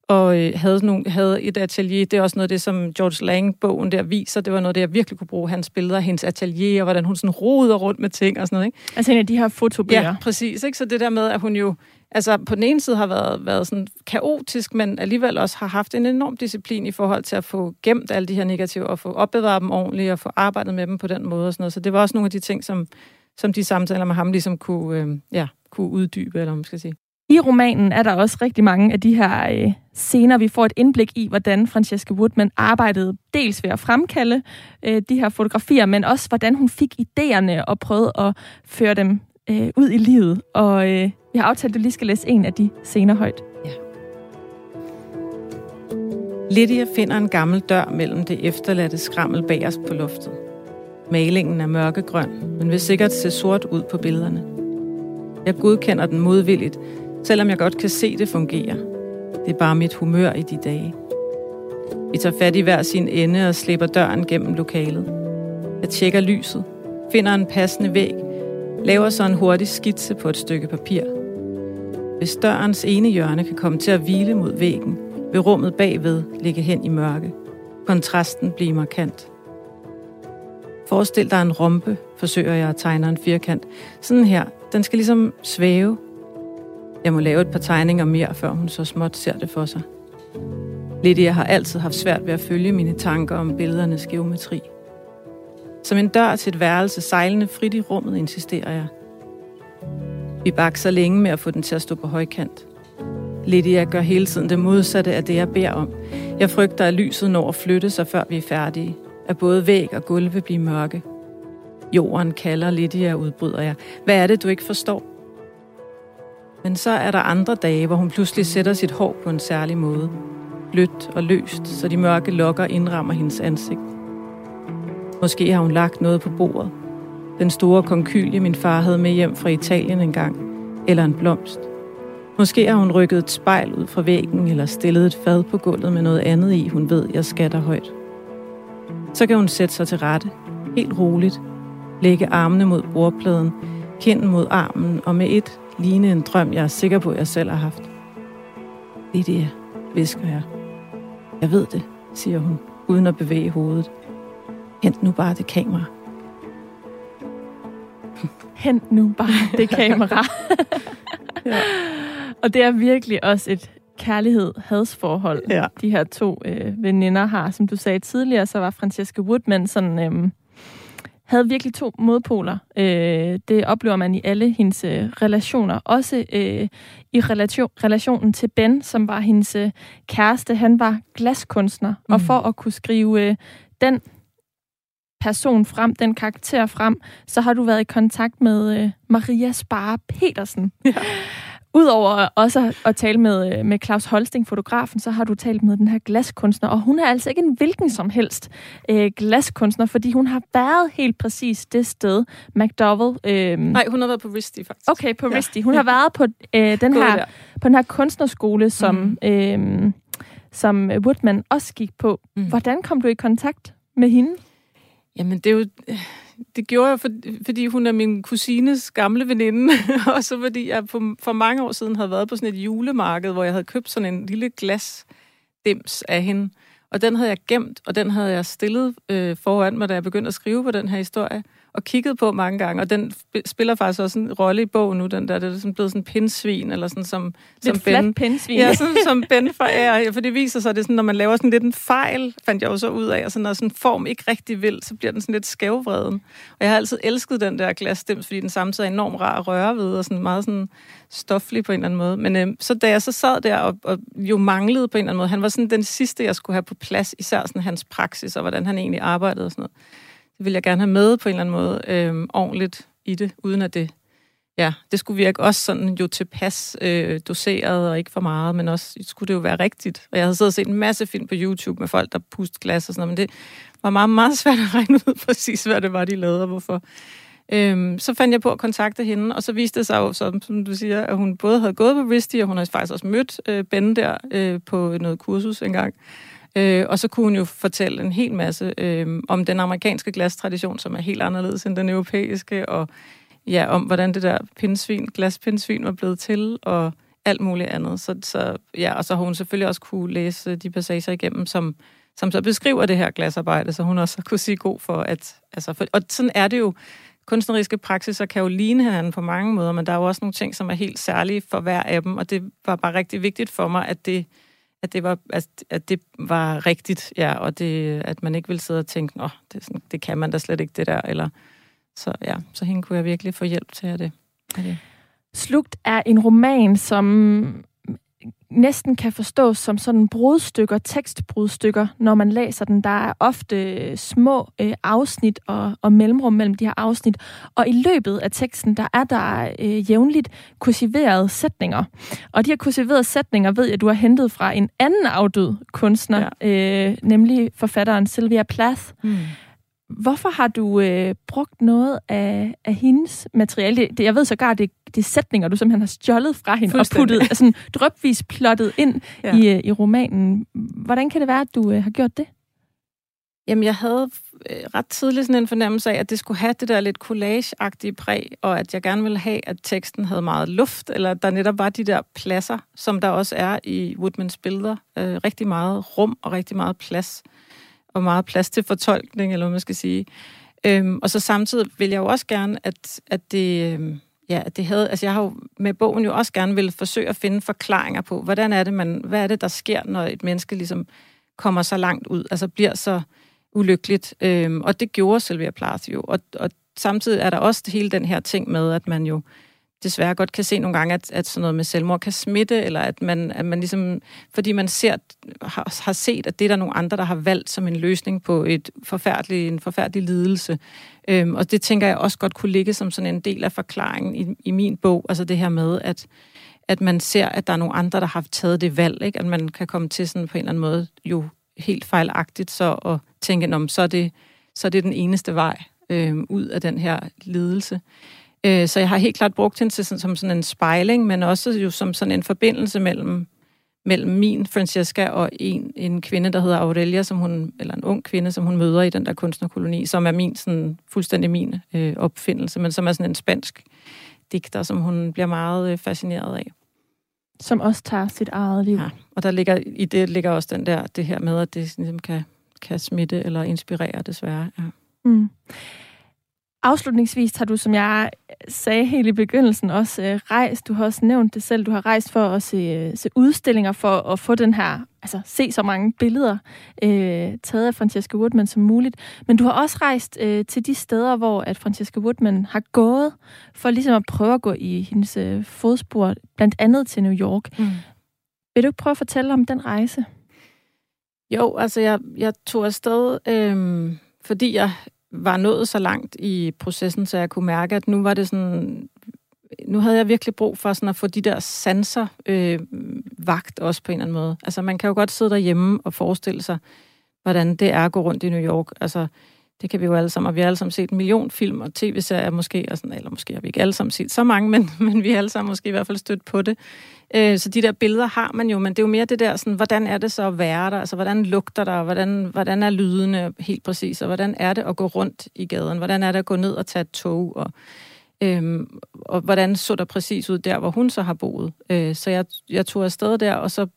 og øh, havde, nogle, havde et atelier. Det er også noget af det, som George Lang-bogen der viser. Det var noget, det jeg virkelig kunne bruge hans billeder, hendes atelier, og hvordan hun sådan roder rundt med ting og sådan noget. Ikke? Altså en af de her fotobøger. Ja, præcis. Ikke? Så det der med, at hun jo altså på den ene side har været, været sådan kaotisk, men alligevel også har haft en enorm disciplin i forhold til at få gemt alle de her negativer, og få opbevaret dem ordentligt, og få arbejdet med dem på den måde og sådan noget. Så det var også nogle af de ting, som, som de samtaler med ham ligesom kunne, øh, ja, kunne uddybe, eller man skal sige. I romanen er der også rigtig mange af de her øh, scener, vi får et indblik i, hvordan Francesca Woodman arbejdede dels ved at fremkalde øh, de her fotografier, men også hvordan hun fik idéerne og prøvede at føre dem øh, ud i livet. Og øh, vi har aftalt, at du lige skal læse en af de scener højt. Ja. Lydia finder en gammel dør mellem det efterladte skrammel bag os på loftet. Malingen er mørkegrøn, men vil sikkert se sort ud på billederne. Jeg godkender den modvilligt, selvom jeg godt kan se, det fungerer. Det er bare mit humør i de dage. Vi tager fat i hver sin ende og slipper døren gennem lokalet. Jeg tjekker lyset, finder en passende væg, laver så en hurtig skitse på et stykke papir. Hvis dørens ene hjørne kan komme til at hvile mod væggen, vil rummet bagved ligge hen i mørke. Kontrasten bliver markant. Forestil dig en rompe, forsøger jeg at tegne en firkant. Sådan her. Den skal ligesom svæve. Jeg må lave et par tegninger mere, før hun så småt ser det for sig. Lydia har altid haft svært ved at følge mine tanker om billedernes geometri. Som en dør til et værelse sejlende frit i rummet, insisterer jeg. Vi bakser længe med at få den til at stå på højkant. Lydia gør hele tiden det modsatte af det, jeg beder om. Jeg frygter, at lyset når at flytte sig, før vi er færdige. At både væg og gulv vil blive mørke. Jorden kalder Lydia, udbryder jeg. Hvad er det, du ikke forstår? Men så er der andre dage, hvor hun pludselig sætter sit hår på en særlig måde. Blødt og løst, så de mørke lokker indrammer hendes ansigt. Måske har hun lagt noget på bordet. Den store konkylie, min far havde med hjem fra Italien engang. Eller en blomst. Måske har hun rykket et spejl ud fra væggen, eller stillet et fad på gulvet med noget andet i, hun ved, jeg skatter højt. Så kan hun sætte sig til rette, helt roligt, lægge armene mod bordpladen, kinden mod armen, og med et ligne en drøm, jeg er sikker på, jeg selv har haft. Det er det, visker jeg. Jeg ved det, siger hun, uden at bevæge hovedet. Hent nu bare det kamera. Hent nu bare det kamera. ja. Og det er virkelig også et kærlighed-hadsforhold, ja. de her to øh, veninder har. Som du sagde tidligere, så var Francesca Woodman sådan... Øh, havde virkelig to modpoler. Øh, det oplever man i alle hendes øh, relationer. Også øh, i relation, relationen til Ben, som var hendes øh, kæreste. Han var glaskunstner, mm. og for at kunne skrive øh, den person frem, den karakter frem, så har du været i kontakt med øh, Maria Spare Petersen. Ja. Udover også at tale med, øh, med Claus Holsting, fotografen, så har du talt med den her glaskunstner, og hun er altså ikke en hvilken som helst øh, glaskunstner, fordi hun har været helt præcis det sted, McDowell... Øh, Nej, hun har været på Risti, faktisk. Okay, på ja. Risti. Hun har været på, øh, den her, på den her kunstnerskole, som, mm. øh, som Woodman også gik på. Mm. Hvordan kom du i kontakt med hende? Jamen, det er jo det gjorde jeg, for, fordi hun er min kusines gamle veninde, og så fordi jeg for, for mange år siden havde været på sådan et julemarked, hvor jeg havde købt sådan en lille glas dims af hende. Og den havde jeg gemt, og den havde jeg stillet øh, foran mig, da jeg begyndte at skrive på den her historie og kigget på mange gange, og den spiller faktisk også en rolle i bogen nu, den der, det er sådan blevet sådan en pindsvin, eller sådan som, som Ben. pindsvin. Ja, sådan som Ben forærer, for det viser sig, det er sådan, når man laver sådan lidt en fejl, fandt jeg jo så ud af, og sådan, når sådan en form ikke rigtig vil, så bliver den sådan lidt skævvreden. Og jeg har altid elsket den der glasstems, fordi den samtidig er enormt rar at røre ved, og sådan meget sådan stoflig på en eller anden måde. Men øh, så da jeg så sad der og, og jo manglede på en eller anden måde, han var sådan den sidste, jeg skulle have på plads, især sådan hans praksis, og hvordan han egentlig arbejdede og sådan noget det vil jeg gerne have med på en eller anden måde øh, ordentligt i det, uden at det, ja, det skulle virke også sådan jo tilpas øh, doseret og ikke for meget, men også skulle det jo være rigtigt. Og jeg havde siddet og set en masse film på YouTube med folk, der pust glas og sådan noget, men det var meget, meget svært at regne ud præcis, hvad det var, de lavede og hvorfor. Øhm, så fandt jeg på at kontakte hende, og så viste det sig jo, som, som du siger, at hun både havde gået på Risti, og hun havde faktisk også mødt øh, Ben der øh, på noget kursus engang. Øh, og så kunne hun jo fortælle en hel masse øh, om den amerikanske glastradition, som er helt anderledes end den europæiske, og ja, om hvordan det der pindsvin, glaspindsvin var blevet til, og alt muligt andet. Så, så, ja, og så har hun selvfølgelig også kunne læse de passager igennem, som, som så beskriver det her glasarbejde, så hun også kunne sige god for, at... Altså, for, og sådan er det jo. Kunstneriske praksiser kan jo ligne hinanden på mange måder, men der er jo også nogle ting, som er helt særlige for hver af dem, og det var bare rigtig vigtigt for mig, at det at det var, at, at det var rigtigt, ja, og det, at man ikke ville sidde og tænke, Nå, det, sådan, det kan man da slet ikke, det der, eller så ja, så hende kunne jeg virkelig få hjælp til at det. det. Slugt er en roman, som næsten kan forstås som sådan brudstykker, tekstbrudstykker, når man læser den. Der er ofte små øh, afsnit og, og mellemrum mellem de her afsnit, og i løbet af teksten, der er der øh, jævnligt kursiverede sætninger. Og de her kursiverede sætninger ved jeg, at du har hentet fra en anden afdød kunstner, ja. øh, nemlig forfatteren Sylvia Plath. Mm. Hvorfor har du øh, brugt noget af, af hendes materiale? Det, jeg ved sågar, det, det er sætninger, du simpelthen har stjålet fra hende og puttet altså, drøbvis plottet ind ja. i, øh, i romanen. Hvordan kan det være, at du øh, har gjort det? Jamen, jeg havde øh, ret tidligt sådan en fornemmelse af, at det skulle have det der lidt collage præg, og at jeg gerne ville have, at teksten havde meget luft, eller at der netop var de der pladser, som der også er i Woodmans billeder. Øh, rigtig meget rum og rigtig meget plads og meget plads til fortolkning, eller hvad man skal sige. Øhm, og så samtidig vil jeg jo også gerne, at, at det... Øhm, ja, at det havde, altså jeg har jo med bogen jo også gerne vil forsøge at finde forklaringer på, hvordan er det, man, hvad er det, der sker, når et menneske ligesom kommer så langt ud, altså bliver så ulykkeligt. Øhm, og det gjorde Sylvia Plath jo. Og, og samtidig er der også hele den her ting med, at man jo desværre godt kan se nogle gange, at, at sådan noget med selvmord kan smitte, eller at man, at man ligesom, fordi man ser, har, har set, at det er der nogle andre, der har valgt som en løsning på et forfærdelig, en forfærdelig lidelse. Øhm, og det tænker jeg også godt kunne ligge som sådan en del af forklaringen i, i min bog, altså det her med, at, at man ser, at der er nogle andre, der har taget det valg, ikke? at man kan komme til sådan på en eller anden måde jo helt fejlagtigt så og tænke, om så er det, så er det den eneste vej øhm, ud af den her lidelse. Øh, så jeg har helt klart brugt hende til, som sådan en spejling, men også jo som sådan en forbindelse mellem, mellem min Francesca og en, en kvinde, der hedder Aurelia, som hun, eller en ung kvinde, som hun møder i den der kunstnerkoloni, som er min sådan, fuldstændig min øh, opfindelse, men som er sådan en spansk digter, som hun bliver meget øh, fascineret af. Som også tager sit eget liv. Ja, og der ligger, i det ligger også den der, det her med, at det ligesom kan, kan smitte eller inspirere, desværre. Ja. Mm. Afslutningsvis har du, som jeg sagde helt i begyndelsen, også øh, rejst, du har også nævnt det selv, du har rejst for at se, øh, se udstillinger, for at få den her, altså se så mange billeder øh, taget af Francesca Woodman som muligt. Men du har også rejst øh, til de steder, hvor at Francesca Woodman har gået, for ligesom at prøve at gå i hendes øh, fodspor, blandt andet til New York. Mm. Vil du prøve at fortælle om den rejse? Jo, altså jeg, jeg tog afsted, øh, fordi jeg var nået så langt i processen, så jeg kunne mærke, at nu var det sådan... Nu havde jeg virkelig brug for sådan at få de der sanser øh, vagt også på en eller anden måde. Altså man kan jo godt sidde derhjemme og forestille sig, hvordan det er at gå rundt i New York. Altså det kan vi jo alle sammen, og vi har alle sammen set en million film og tv-serier måske, og sådan, eller måske har vi ikke alle sammen set så mange, men, men vi har alle sammen måske i hvert fald stødt på det. Øh, så de der billeder har man jo, men det er jo mere det der, sådan, hvordan er det så at være der? Altså, hvordan lugter der? Hvordan, hvordan er lydene helt præcis? Og hvordan er det at gå rundt i gaden? Hvordan er det at gå ned og tage et tog? Og, øhm, og hvordan så der præcis ud der, hvor hun så har boet? Øh, så jeg, jeg tog afsted der, og så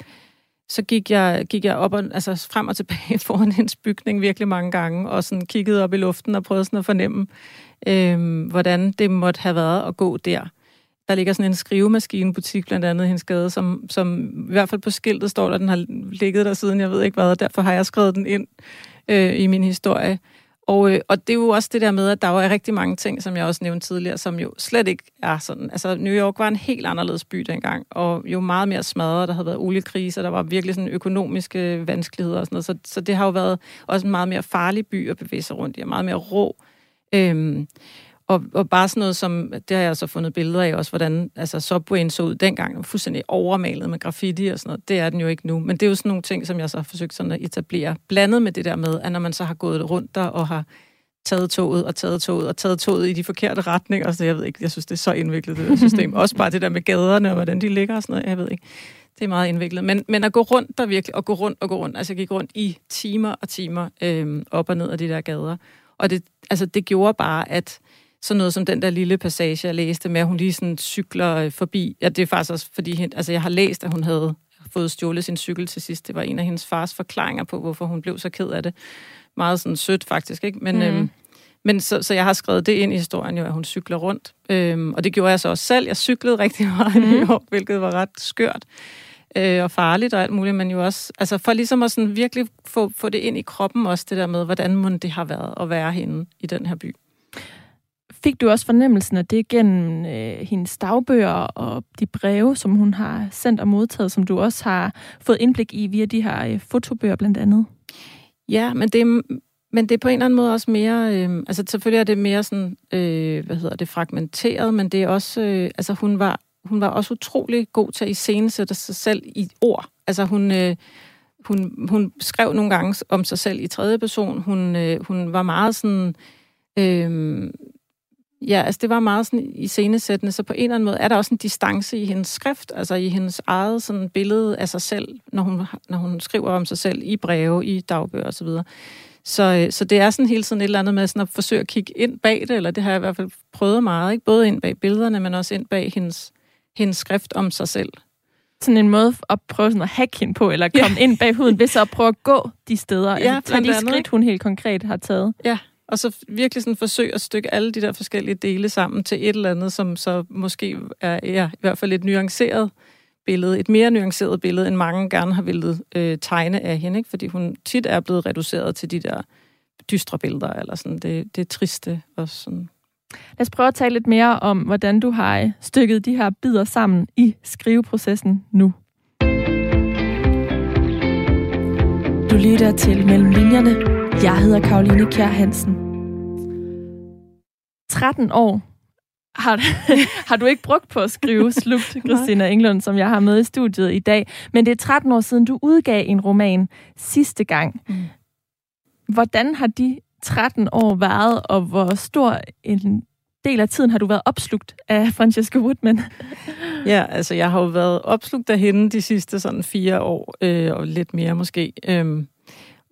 så gik jeg, gik jeg op og, altså frem og tilbage foran hendes bygning virkelig mange gange, og sådan kiggede op i luften og prøvede sådan at fornemme, øhm, hvordan det måtte have været at gå der. Der ligger sådan en skrivemaskinebutik blandt andet i hendes gade, som, som i hvert fald på skiltet står der, den har ligget der siden, jeg ved ikke hvad, og derfor har jeg skrevet den ind øh, i min historie. Og, øh, og det er jo også det der med, at der er rigtig mange ting, som jeg også nævnte tidligere, som jo slet ikke er sådan. Altså, New York var en helt anderledes by dengang, og jo meget mere smadret. Der havde været oliekriser, der var virkelig sådan økonomiske vanskeligheder og sådan noget. Så, så det har jo været også en meget mere farlig by at bevæge sig rundt i, og meget mere rå. Øhm, og, og bare sådan noget som, det har jeg så fundet billeder af også, hvordan altså, Subwayen så ud dengang, fuldstændig overmalet med graffiti og sådan noget. Det er den jo ikke nu. Men det er jo sådan nogle ting, som jeg så har forsøgt sådan at etablere. Blandet med det der med, at når man så har gået rundt der og har taget toget og taget toget og taget toget i de forkerte retninger. Så jeg ved ikke, jeg synes, det er så indviklet, det der system. Også bare det der med gaderne og hvordan de ligger og sådan noget. Jeg ved ikke. Det er meget indviklet. Men, men at gå rundt der virkelig, og gå rundt og gå rundt. Altså jeg gik rundt i timer og timer øhm, op og ned af de der gader. Og det, altså, det gjorde bare, at sådan noget som den der lille passage, jeg læste med, at hun lige sådan cykler øh, forbi. Ja, det er faktisk også, fordi altså, jeg har læst, at hun havde fået stjålet sin cykel til sidst. Det var en af hendes fars forklaringer på, hvorfor hun blev så ked af det. Meget sådan sødt faktisk, ikke? Men, mm. øhm, men så, så jeg har skrevet det ind i historien jo, at hun cykler rundt. Øhm, og det gjorde jeg så også selv. Jeg cyklede rigtig meget mm. i New York, hvilket var ret skørt øh, og farligt og alt muligt, men jo også, altså for ligesom at sådan virkelig få, få det ind i kroppen også, det der med, hvordan må det har været at være henne i den her by. Fik du også fornemmelsen af det gennem øh, hendes dagbøger og de breve, som hun har sendt og modtaget, som du også har fået indblik i via de her øh, fotobøger blandt andet? Ja, men det, er, men det er på en eller anden måde også mere, øh, altså selvfølgelig er det mere sådan, øh, hvad hedder det, fragmenteret, men det er også, øh, altså hun var, hun var også utrolig god til at iscenesætte sig selv i ord. Altså hun, øh, hun, hun skrev nogle gange om sig selv i tredje person. Hun, øh, hun var meget sådan, øh, Ja, altså det var meget sådan i scenesættende, så på en eller anden måde er der også en distance i hendes skrift, altså i hendes eget sådan billede af sig selv, når hun, når hun skriver om sig selv i breve, i dagbøger osv. Så, så, øh, så det er sådan hele tiden et eller andet med sådan at forsøge at kigge ind bag det, eller det har jeg i hvert fald prøvet meget, ikke? både ind bag billederne, men også ind bag hendes, hendes skrift om sig selv. Sådan en måde at prøve sådan at hacke hende på, eller komme ja. ind bag huden, ved så at prøve at gå de steder, ja, altså de skridt, hun helt konkret har taget. Ja, og så virkelig sådan forsøge at stykke alle de der forskellige dele sammen til et eller andet, som så måske er ja, i hvert fald et nuanceret billede, et mere nuanceret billede, end mange gerne har ville øh, tegne af hende, ikke? fordi hun tit er blevet reduceret til de der dystre billeder, eller sådan det, det triste og sådan. Lad os prøve at tale lidt mere om, hvordan du har stykket de her bidder sammen i skriveprocessen nu. Du lytter til Mellem Linjerne jeg hedder Karoline Kjær Hansen. 13 år har, har du ikke brugt på at skrive Slugt, Christina Englund, som jeg har med i studiet i dag. Men det er 13 år siden, du udgav en roman sidste gang. Mm. Hvordan har de 13 år været, og hvor stor en del af tiden har du været opslugt af Francesca Woodman? Ja, altså jeg har jo været opslugt af hende de sidste sådan fire år, øh, og lidt mere måske. Øhm,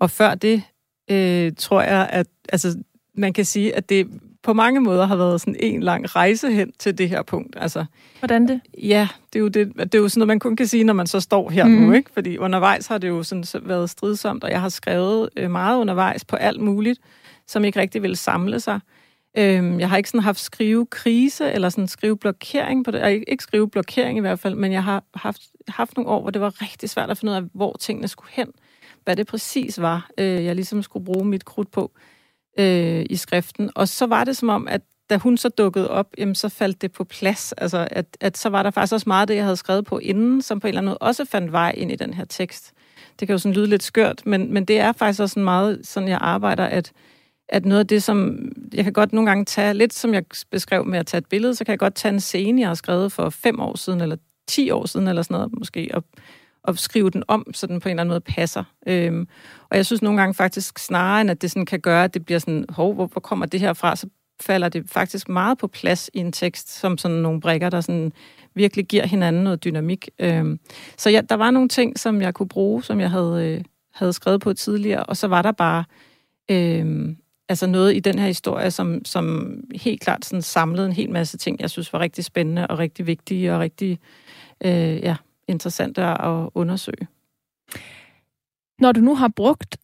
og før det, øh, tror jeg, at altså, man kan sige, at det på mange måder har været sådan en lang rejse hen til det her punkt. Altså, Hvordan det? Ja, det er, jo det, det er jo sådan noget, man kun kan sige, når man så står her mm. nu, mhm. ikke? Fordi undervejs har det jo sådan været stridsomt, og jeg har skrevet øh, meget undervejs på alt muligt, som ikke rigtig vil samle sig. Øhm, jeg har ikke sådan haft skrivekrise eller sådan skriveblokering på det. Jeg ikke skriveblokering i hvert fald, men jeg har haft, haft nogle år, hvor det var rigtig svært at finde ud af, hvor tingene skulle hen. Hvad det præcis var, øh, jeg ligesom skulle bruge mit krudt på øh, i skriften. Og så var det som om, at da hun så dukkede op, jamen, så faldt det på plads. Altså, at, at så var der faktisk også meget af det, jeg havde skrevet på inden, som på en eller anden måde også fandt vej ind i den her tekst. Det kan jo sådan lyde lidt skørt, men, men det er faktisk også meget sådan, jeg arbejder, at, at noget af det, som jeg kan godt nogle gange tage, lidt som jeg beskrev med at tage et billede, så kan jeg godt tage en scene, jeg har skrevet for fem år siden, eller ti år siden, eller sådan noget måske, og, at skrive den om, så den på en eller anden måde passer. Øhm, og jeg synes nogle gange faktisk, snarere end at det sådan kan gøre, at det bliver sådan, hov, hvor, hvor kommer det her fra, så falder det faktisk meget på plads i en tekst, som sådan nogle brikker, der sådan virkelig giver hinanden noget dynamik. Øhm, så ja, der var nogle ting, som jeg kunne bruge, som jeg havde, øh, havde skrevet på tidligere, og så var der bare øh, altså noget i den her historie, som, som helt klart sådan samlede en hel masse ting, jeg synes var rigtig spændende og rigtig vigtige og rigtig øh, ja, interessante at undersøge. Når du nu har brugt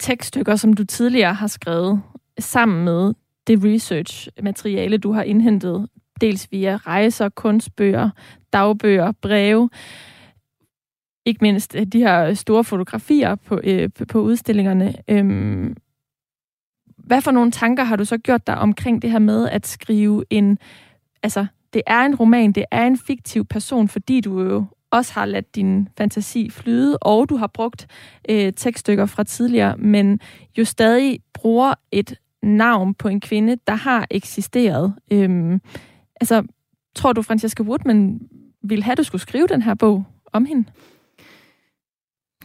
tekststykker, som du tidligere har skrevet, sammen med det research-materiale, du har indhentet, dels via rejser, kunstbøger, dagbøger, breve, ikke mindst øh, de her store fotografier på, øh, på udstillingerne. Øhm, hvad for nogle tanker har du så gjort dig omkring det her med at skrive en... Altså, det er en roman, det er en fiktiv person, fordi du jo også har ladt din fantasi flyde, og du har brugt øh, tekststykker fra tidligere, men jo stadig bruger et navn på en kvinde, der har eksisteret. Øhm, altså, tror du, Francesca Woodman ville have, at du skulle skrive den her bog om hende?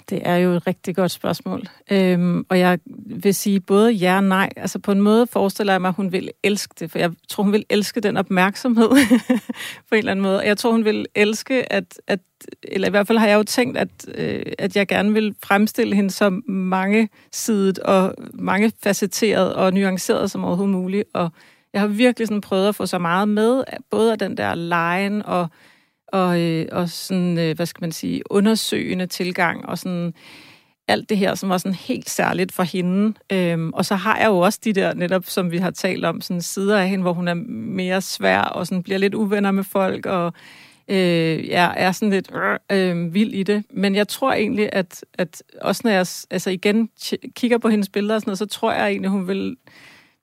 Det er jo et rigtig godt spørgsmål. Øhm, og jeg vil sige både ja og nej. Altså på en måde forestiller jeg mig, at hun vil elske det, for jeg tror, hun vil elske den opmærksomhed på en eller anden måde. Jeg tror, hun vil elske, at, at eller i hvert fald har jeg jo tænkt, at, øh, at jeg gerne vil fremstille hende som mange sidet og mangefacetteret og nuanceret som overhovedet muligt. Og jeg har virkelig sådan prøvet at få så meget med, både af den der line og og, øh, og sådan, øh, hvad skal man sige, undersøgende tilgang, og sådan alt det her, som var sådan helt særligt for hende. Øhm, og så har jeg jo også de der, netop som vi har talt om, sådan sider af hende, hvor hun er mere svær, og sådan bliver lidt uvenner med folk, og øh, jeg er sådan lidt øh, vild i det. Men jeg tror egentlig, at, at også når jeg altså igen kigger på hendes billeder og sådan noget, så tror jeg egentlig, hun vil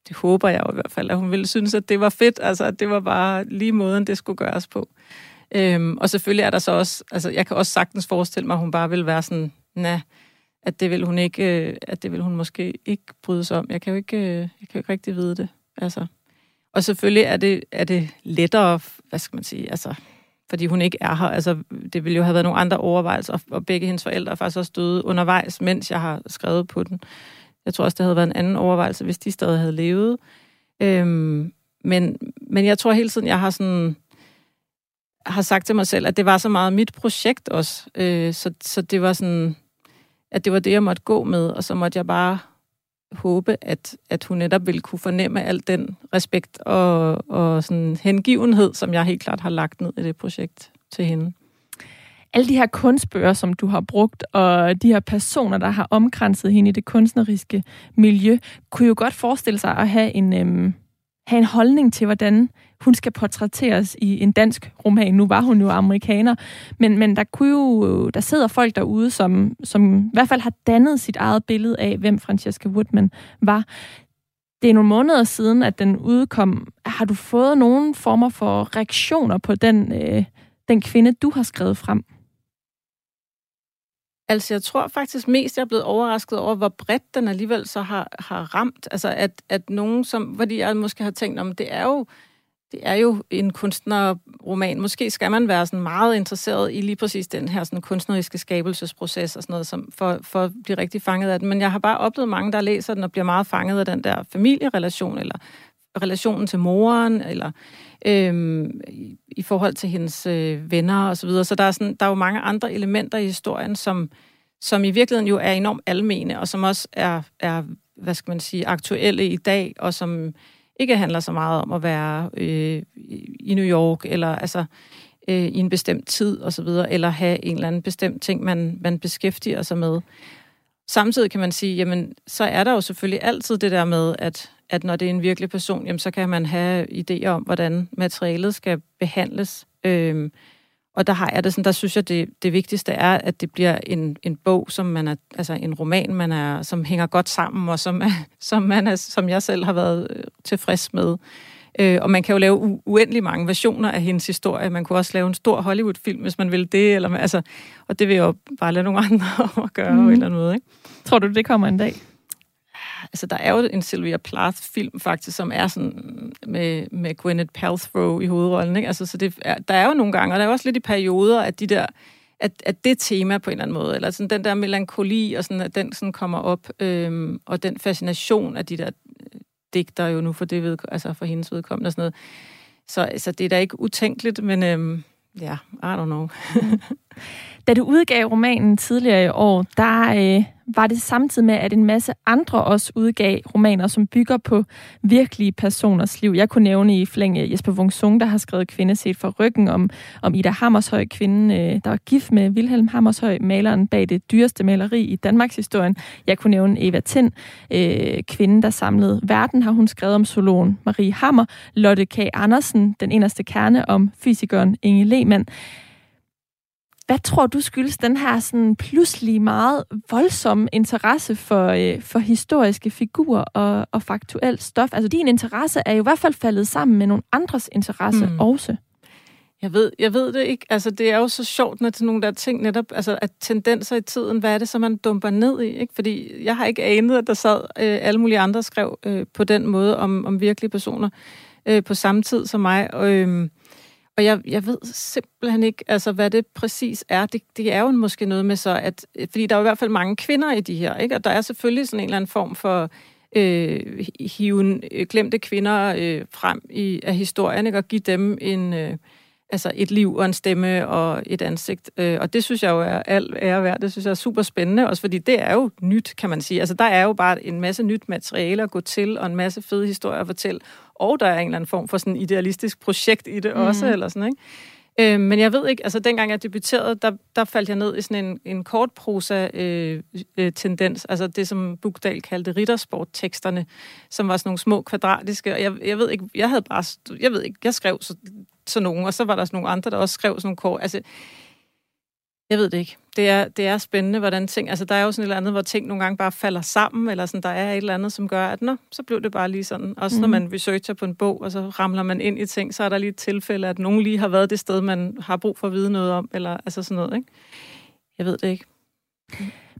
det håber jeg jo i hvert fald, at hun ville synes, at det var fedt, altså at det var bare lige måden, det skulle gøres på. Øhm, og selvfølgelig er der så også, altså jeg kan også sagtens forestille mig, at hun bare vil være sådan, nej, at det vil hun ikke, øh, at det vil hun måske ikke bryde sig om. Jeg kan jo ikke, øh, jeg kan jo ikke rigtig vide det. Altså. Og selvfølgelig er det, er det lettere, hvad skal man sige, altså, fordi hun ikke er her. Altså, det ville jo have været nogle andre overvejelser, og begge hendes forældre er faktisk også døde undervejs, mens jeg har skrevet på den. Jeg tror også, det havde været en anden overvejelse, hvis de stadig havde levet. Øhm, men, men jeg tror hele tiden, jeg har sådan har sagt til mig selv, at det var så meget mit projekt også. Øh, så, så det var sådan, at det var det, jeg måtte gå med, og så måtte jeg bare håbe, at, at hun netop ville kunne fornemme al den respekt og, og sådan hengivenhed, som jeg helt klart har lagt ned i det projekt til hende. Alle de her kunstbøger, som du har brugt, og de her personer, der har omkranset hende i det kunstneriske miljø, kunne jo godt forestille sig at have en, øhm, have en holdning til, hvordan hun skal portrætteres i en dansk roman. Nu var hun jo amerikaner, men, men der, kunne jo, der sidder folk derude, som, som i hvert fald har dannet sit eget billede af, hvem Francesca Woodman var. Det er nogle måneder siden, at den udkom. Har du fået nogen former for reaktioner på den, øh, den kvinde, du har skrevet frem? Altså, jeg tror faktisk mest, jeg er blevet overrasket over, hvor bredt den alligevel så har, har ramt. Altså, at, at nogen som, fordi jeg måske har tænkt om, det er jo, det er jo en kunstnerroman. Måske skal man være sådan meget interesseret i lige præcis den her sådan kunstneriske skabelsesproces og sådan noget, som for, for at blive rigtig fanget af den. Men jeg har bare oplevet mange, der læser den og bliver meget fanget af den der familierelation, eller relationen til moren, eller øhm, i, i forhold til hendes øh, venner og så videre. Så der er, sådan, der er jo mange andre elementer i historien, som, som i virkeligheden jo er enormt almene, og som også er, er, hvad skal man sige, aktuelle i dag, og som ikke handler så meget om at være øh, i New York, eller altså øh, i en bestemt tid og så videre, eller have en eller anden bestemt ting, man, man beskæftiger sig med. Samtidig kan man sige, jamen, så er der jo selvfølgelig altid det der med, at, at når det er en virkelig person, jamen, så kan man have idéer om, hvordan materialet skal behandles. Øh, og der har jeg det sådan, der synes jeg, det, det vigtigste er, at det bliver en, en bog, som man er, altså en roman, man er, som hænger godt sammen, og som, som, man er, som jeg selv har været øh, tilfreds med. Øh, og man kan jo lave uendelig mange versioner af hendes historie. Man kunne også lave en stor Hollywood-film, hvis man ville det. Eller, altså, og det vil jeg jo bare lade nogle andre om at gøre mm. eller måde. Ikke? Tror du, det kommer en dag? Altså, der er jo en Sylvia Plath-film faktisk, som er sådan med, med Gwyneth Paltrow i hovedrollen. Ikke? Altså, så det er, der er jo nogle gange, og der er også lidt i perioder, at de der at, at det tema på en eller anden måde, eller sådan den der melankoli, og sådan, at den sådan kommer op, øhm, og den fascination af de der digter jo nu for det ved, altså for hendes vedkommende og sådan noget. Så altså, det er da ikke utænkeligt, men øhm, ja, I don't know. Da du udgav romanen tidligere i år, der øh, var det samtidig med, at en masse andre også udgav romaner, som bygger på virkelige personers liv. Jeg kunne nævne i flæng øh, Jesper Wung der har skrevet Kvinde set fra ryggen, om, om Ida Hammershøj, kvinden, øh, der var gift med Wilhelm Hammershøj, maleren bag det dyreste maleri i Danmarks historie. Jeg kunne nævne Eva Tind, øh, kvinden, der samlede verden, har hun skrevet om zoologen Marie Hammer, Lotte K. Andersen, den eneste kerne om fysikeren Inge Lehmann. Hvad tror du skyldes den her sådan pludselig meget voldsomme interesse for, øh, for historiske figurer og, og faktuelt stof? Altså din interesse er jo i hvert fald faldet sammen med nogle andres interesse mm. også. Jeg ved, jeg ved det ikke. Altså, det er jo så sjovt, når det er nogle der ting netop, altså, at tendenser i tiden, hvad er det, som man dumper ned i? Ikke? Fordi jeg har ikke anet, at der sad øh, alle mulige andre skrev øh, på den måde om, om virkelige personer øh, på samme tid som mig. Og, øh, og jeg, jeg ved simpelthen ikke, altså, hvad det præcis er. Det, det er jo måske noget med så, at... Øh, fordi der er i hvert fald mange kvinder i de her, ikke? Og der er selvfølgelig sådan en eller anden form for øh, hiven øh, glemte kvinder øh, frem i, af historien, ikke? Og give dem en... Øh, altså et liv og en stemme og et ansigt. Øh, og det synes jeg jo er alt ære værd. Det synes jeg er super spændende, også fordi det er jo nyt, kan man sige. Altså der er jo bare en masse nyt materiale at gå til, og en masse fede historier at fortælle. Og der er en eller anden form for sådan idealistisk projekt i det mm. også, eller sådan, ikke? Øh, men jeg ved ikke, altså dengang jeg debuterede, der, der faldt jeg ned i sådan en, en kort prosa øh, øh, tendens, altså det som Bugdal kaldte riddersport-teksterne, som var sådan nogle små kvadratiske, og jeg, jeg ved ikke, jeg havde bare, jeg ved ikke, jeg skrev så sådan nogen, og så var der sådan nogle andre, der også skrev sådan nogle kort. Altså, jeg ved det ikke. Det er, det er spændende, hvordan ting... Altså, der er jo sådan et eller andet, hvor ting nogle gange bare falder sammen, eller sådan, der er et eller andet, som gør, at nå, så blev det bare lige sådan. Også mm. når mhm. man researcher på en bog, og så ramler man ind i ting, så er der lige et tilfælde, at nogen lige har været det sted, man har brug for at vide noget om, eller altså sådan noget, ikke? Jeg ved det ikke.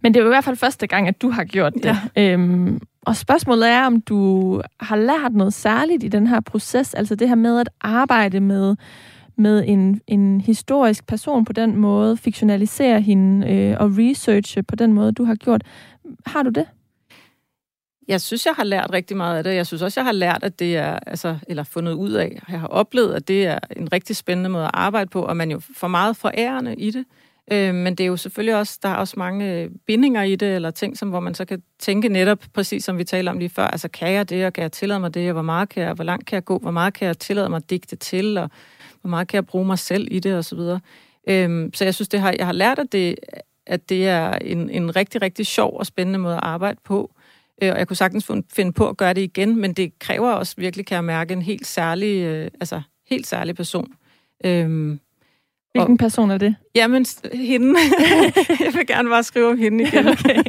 Men det er jo i hvert fald første gang, at du har gjort det. Ja. Øhm, og spørgsmålet er, om du har lært noget særligt i den her proces, altså det her med at arbejde med, med en, en historisk person på den måde, fiktionalisere hende øh, og researche på den måde, du har gjort. Har du det? Jeg synes, jeg har lært rigtig meget af det. Jeg synes også, jeg har lært, at det er, altså, eller fundet ud af, jeg har oplevet, at det er en rigtig spændende måde at arbejde på, og man jo får meget forærende i det. Øh, men det er jo selvfølgelig også, der er også mange øh, bindinger i det, eller ting, som, hvor man så kan tænke netop, præcis som vi talte om lige før, altså kan jeg det, og kan jeg tillade mig det, og hvor meget kan jeg, hvor langt kan jeg gå, hvor meget kan jeg tillade mig at digte til, og hvor meget kan jeg bruge mig selv i det, og så videre. Øh, så jeg synes, det har, jeg har lært, at det, at det er en, en rigtig, rigtig sjov og spændende måde at arbejde på. Øh, og jeg kunne sagtens finde på at gøre det igen, men det kræver også virkelig, kan jeg mærke, en helt særlig, øh, altså helt særlig person. Øh, Hvilken person er det? Jamen, hende. jeg vil gerne bare skrive om hende igen. Okay.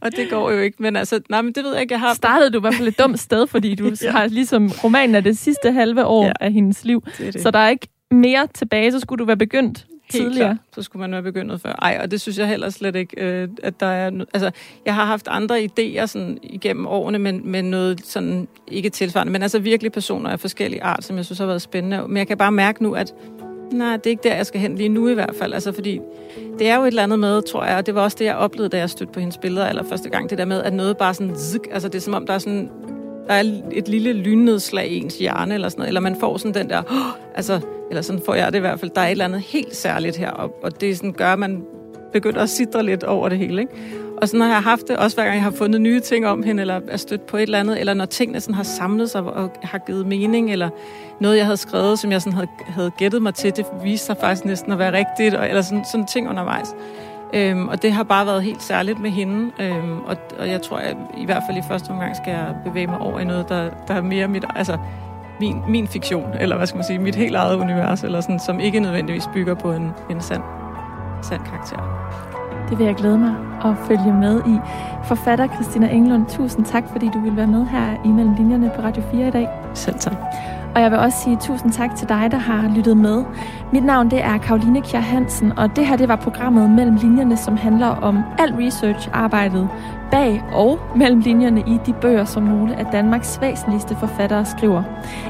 og det går jo ikke. Men altså, nej, men det ved jeg ikke, jeg har... Startede du i hvert fald et dumt sted, fordi du ja. har ligesom romanen af det sidste halve år ja. af hendes liv. Det det. Så der er ikke mere tilbage, så skulle du være begyndt Helt tidligere. Klar. Så skulle man være begyndt før. Ej, og det synes jeg heller slet ikke, øh, at der er... Altså, jeg har haft andre idéer sådan, igennem årene, men, men noget sådan, ikke tilsvarende, men altså virkelig personer af forskellige art, som jeg synes har været spændende. Men jeg kan bare mærke nu, at Nej, det er ikke der, jeg skal hen lige nu i hvert fald. Altså, fordi det er jo et eller andet med, tror jeg, og det var også det, jeg oplevede, da jeg stødte på hendes billeder allerførste gang, det der med, at noget bare sådan, zik, altså det er som om, der er sådan der er et lille lynnedslag i ens hjerne, eller sådan noget, eller man får sådan den der, oh, altså, eller sådan får jeg det i hvert fald, der er et eller andet helt særligt her, og, og det sådan gør, at man begynder at sidre lidt over det hele, ikke? Og sådan har jeg haft det, også hver gang jeg har fundet nye ting om hende, eller er stødt på et eller andet, eller når tingene sådan har samlet sig og har givet mening, eller noget, jeg havde skrevet, som jeg sådan havde, havde gættet mig til, det viste sig faktisk næsten at være rigtigt, og, eller sådan, sådan ting undervejs. Øhm, og det har bare været helt særligt med hende, øhm, og, og jeg tror, at i hvert fald i første omgang skal jeg bevæge mig over i noget, der, der er mere mit, altså min, min fiktion, eller hvad skal man sige, mit helt eget univers, eller sådan, som ikke nødvendigvis bygger på en, en sand, sand karakter. Det vil jeg glæde mig at følge med i. Forfatter Christina Englund, tusind tak, fordi du vil være med her i Mellem Linjerne på Radio 4 i dag. Selv tak. Og jeg vil også sige tusind tak til dig, der har lyttet med. Mit navn det er Karoline Kjær Hansen, og det her det var programmet Mellem Linjerne, som handler om alt research-arbejdet bag og mellem linjerne i de bøger, som nogle af Danmarks væsentligste forfattere skriver.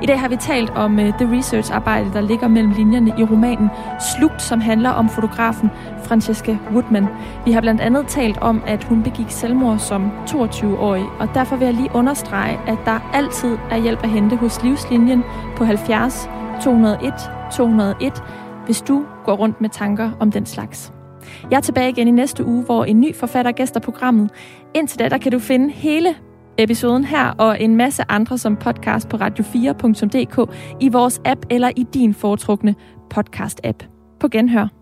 I dag har vi talt om uh, det research-arbejde, der ligger mellem linjerne i romanen Slugt, som handler om fotografen Francesca Woodman. Vi har blandt andet talt om, at hun begik selvmord som 22-årig, og derfor vil jeg lige understrege, at der altid er hjælp at hente hos Livslinjen på 70 201 201, hvis du går rundt med tanker om den slags. Jeg er tilbage igen i næste uge, hvor en ny forfatter gæster programmet. Indtil da, der kan du finde hele episoden her og en masse andre som podcast på radio4.dk i vores app eller i din foretrukne podcast-app. På genhør.